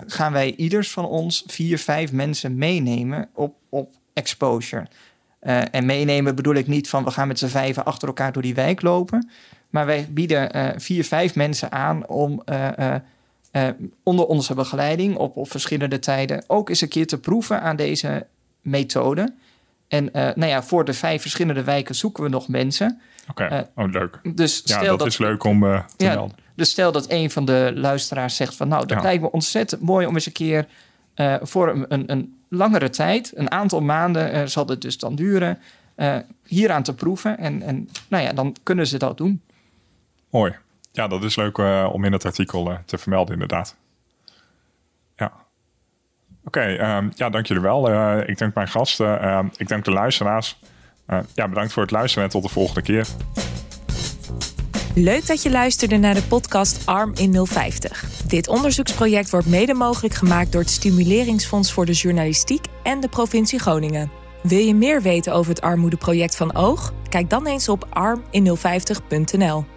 gaan wij ieders van ons vier, vijf mensen meenemen op, op exposure. en meenemen bedoel ik niet van we gaan met z'n vijven achter elkaar door die wijk lopen. Maar wij bieden vier, vijf mensen aan om uh, onder onze begeleiding op, op verschillende tijden ook eens een keer te proeven aan deze methode. En uh, nou ja, voor de vijf verschillende wijken zoeken we nog mensen. Oké, okay. uh, oh, leuk. Dus stel ja, dat, dat, is leuk om te ja, melden. Dus stel dat een van de luisteraars zegt van... nou, dat ja. lijkt me ontzettend mooi om eens een keer... voor een, een, een, langere tijd, een aantal maanden zal het dus dan duren... hieraan te proeven. En, en nou ja, dan kunnen ze dat doen. Mooi. Ja, dat is leuk uh, om in het artikel uh, te vermelden, inderdaad. Ja. Oké, um, ja, dank jullie wel. Uh, ik dank mijn gasten. Ehm, ik dank de luisteraars. ja, bedankt voor het luisteren en tot de volgende keer. Leuk dat je luisterde naar de podcast Arm in 050. Dit onderzoeksproject wordt mede mogelijk gemaakt door het Stimuleringsfonds voor de Journalistiek en de provincie Groningen. Wil je meer weten over het armoedeproject van Oog? Kijk dan eens op armin050.nl.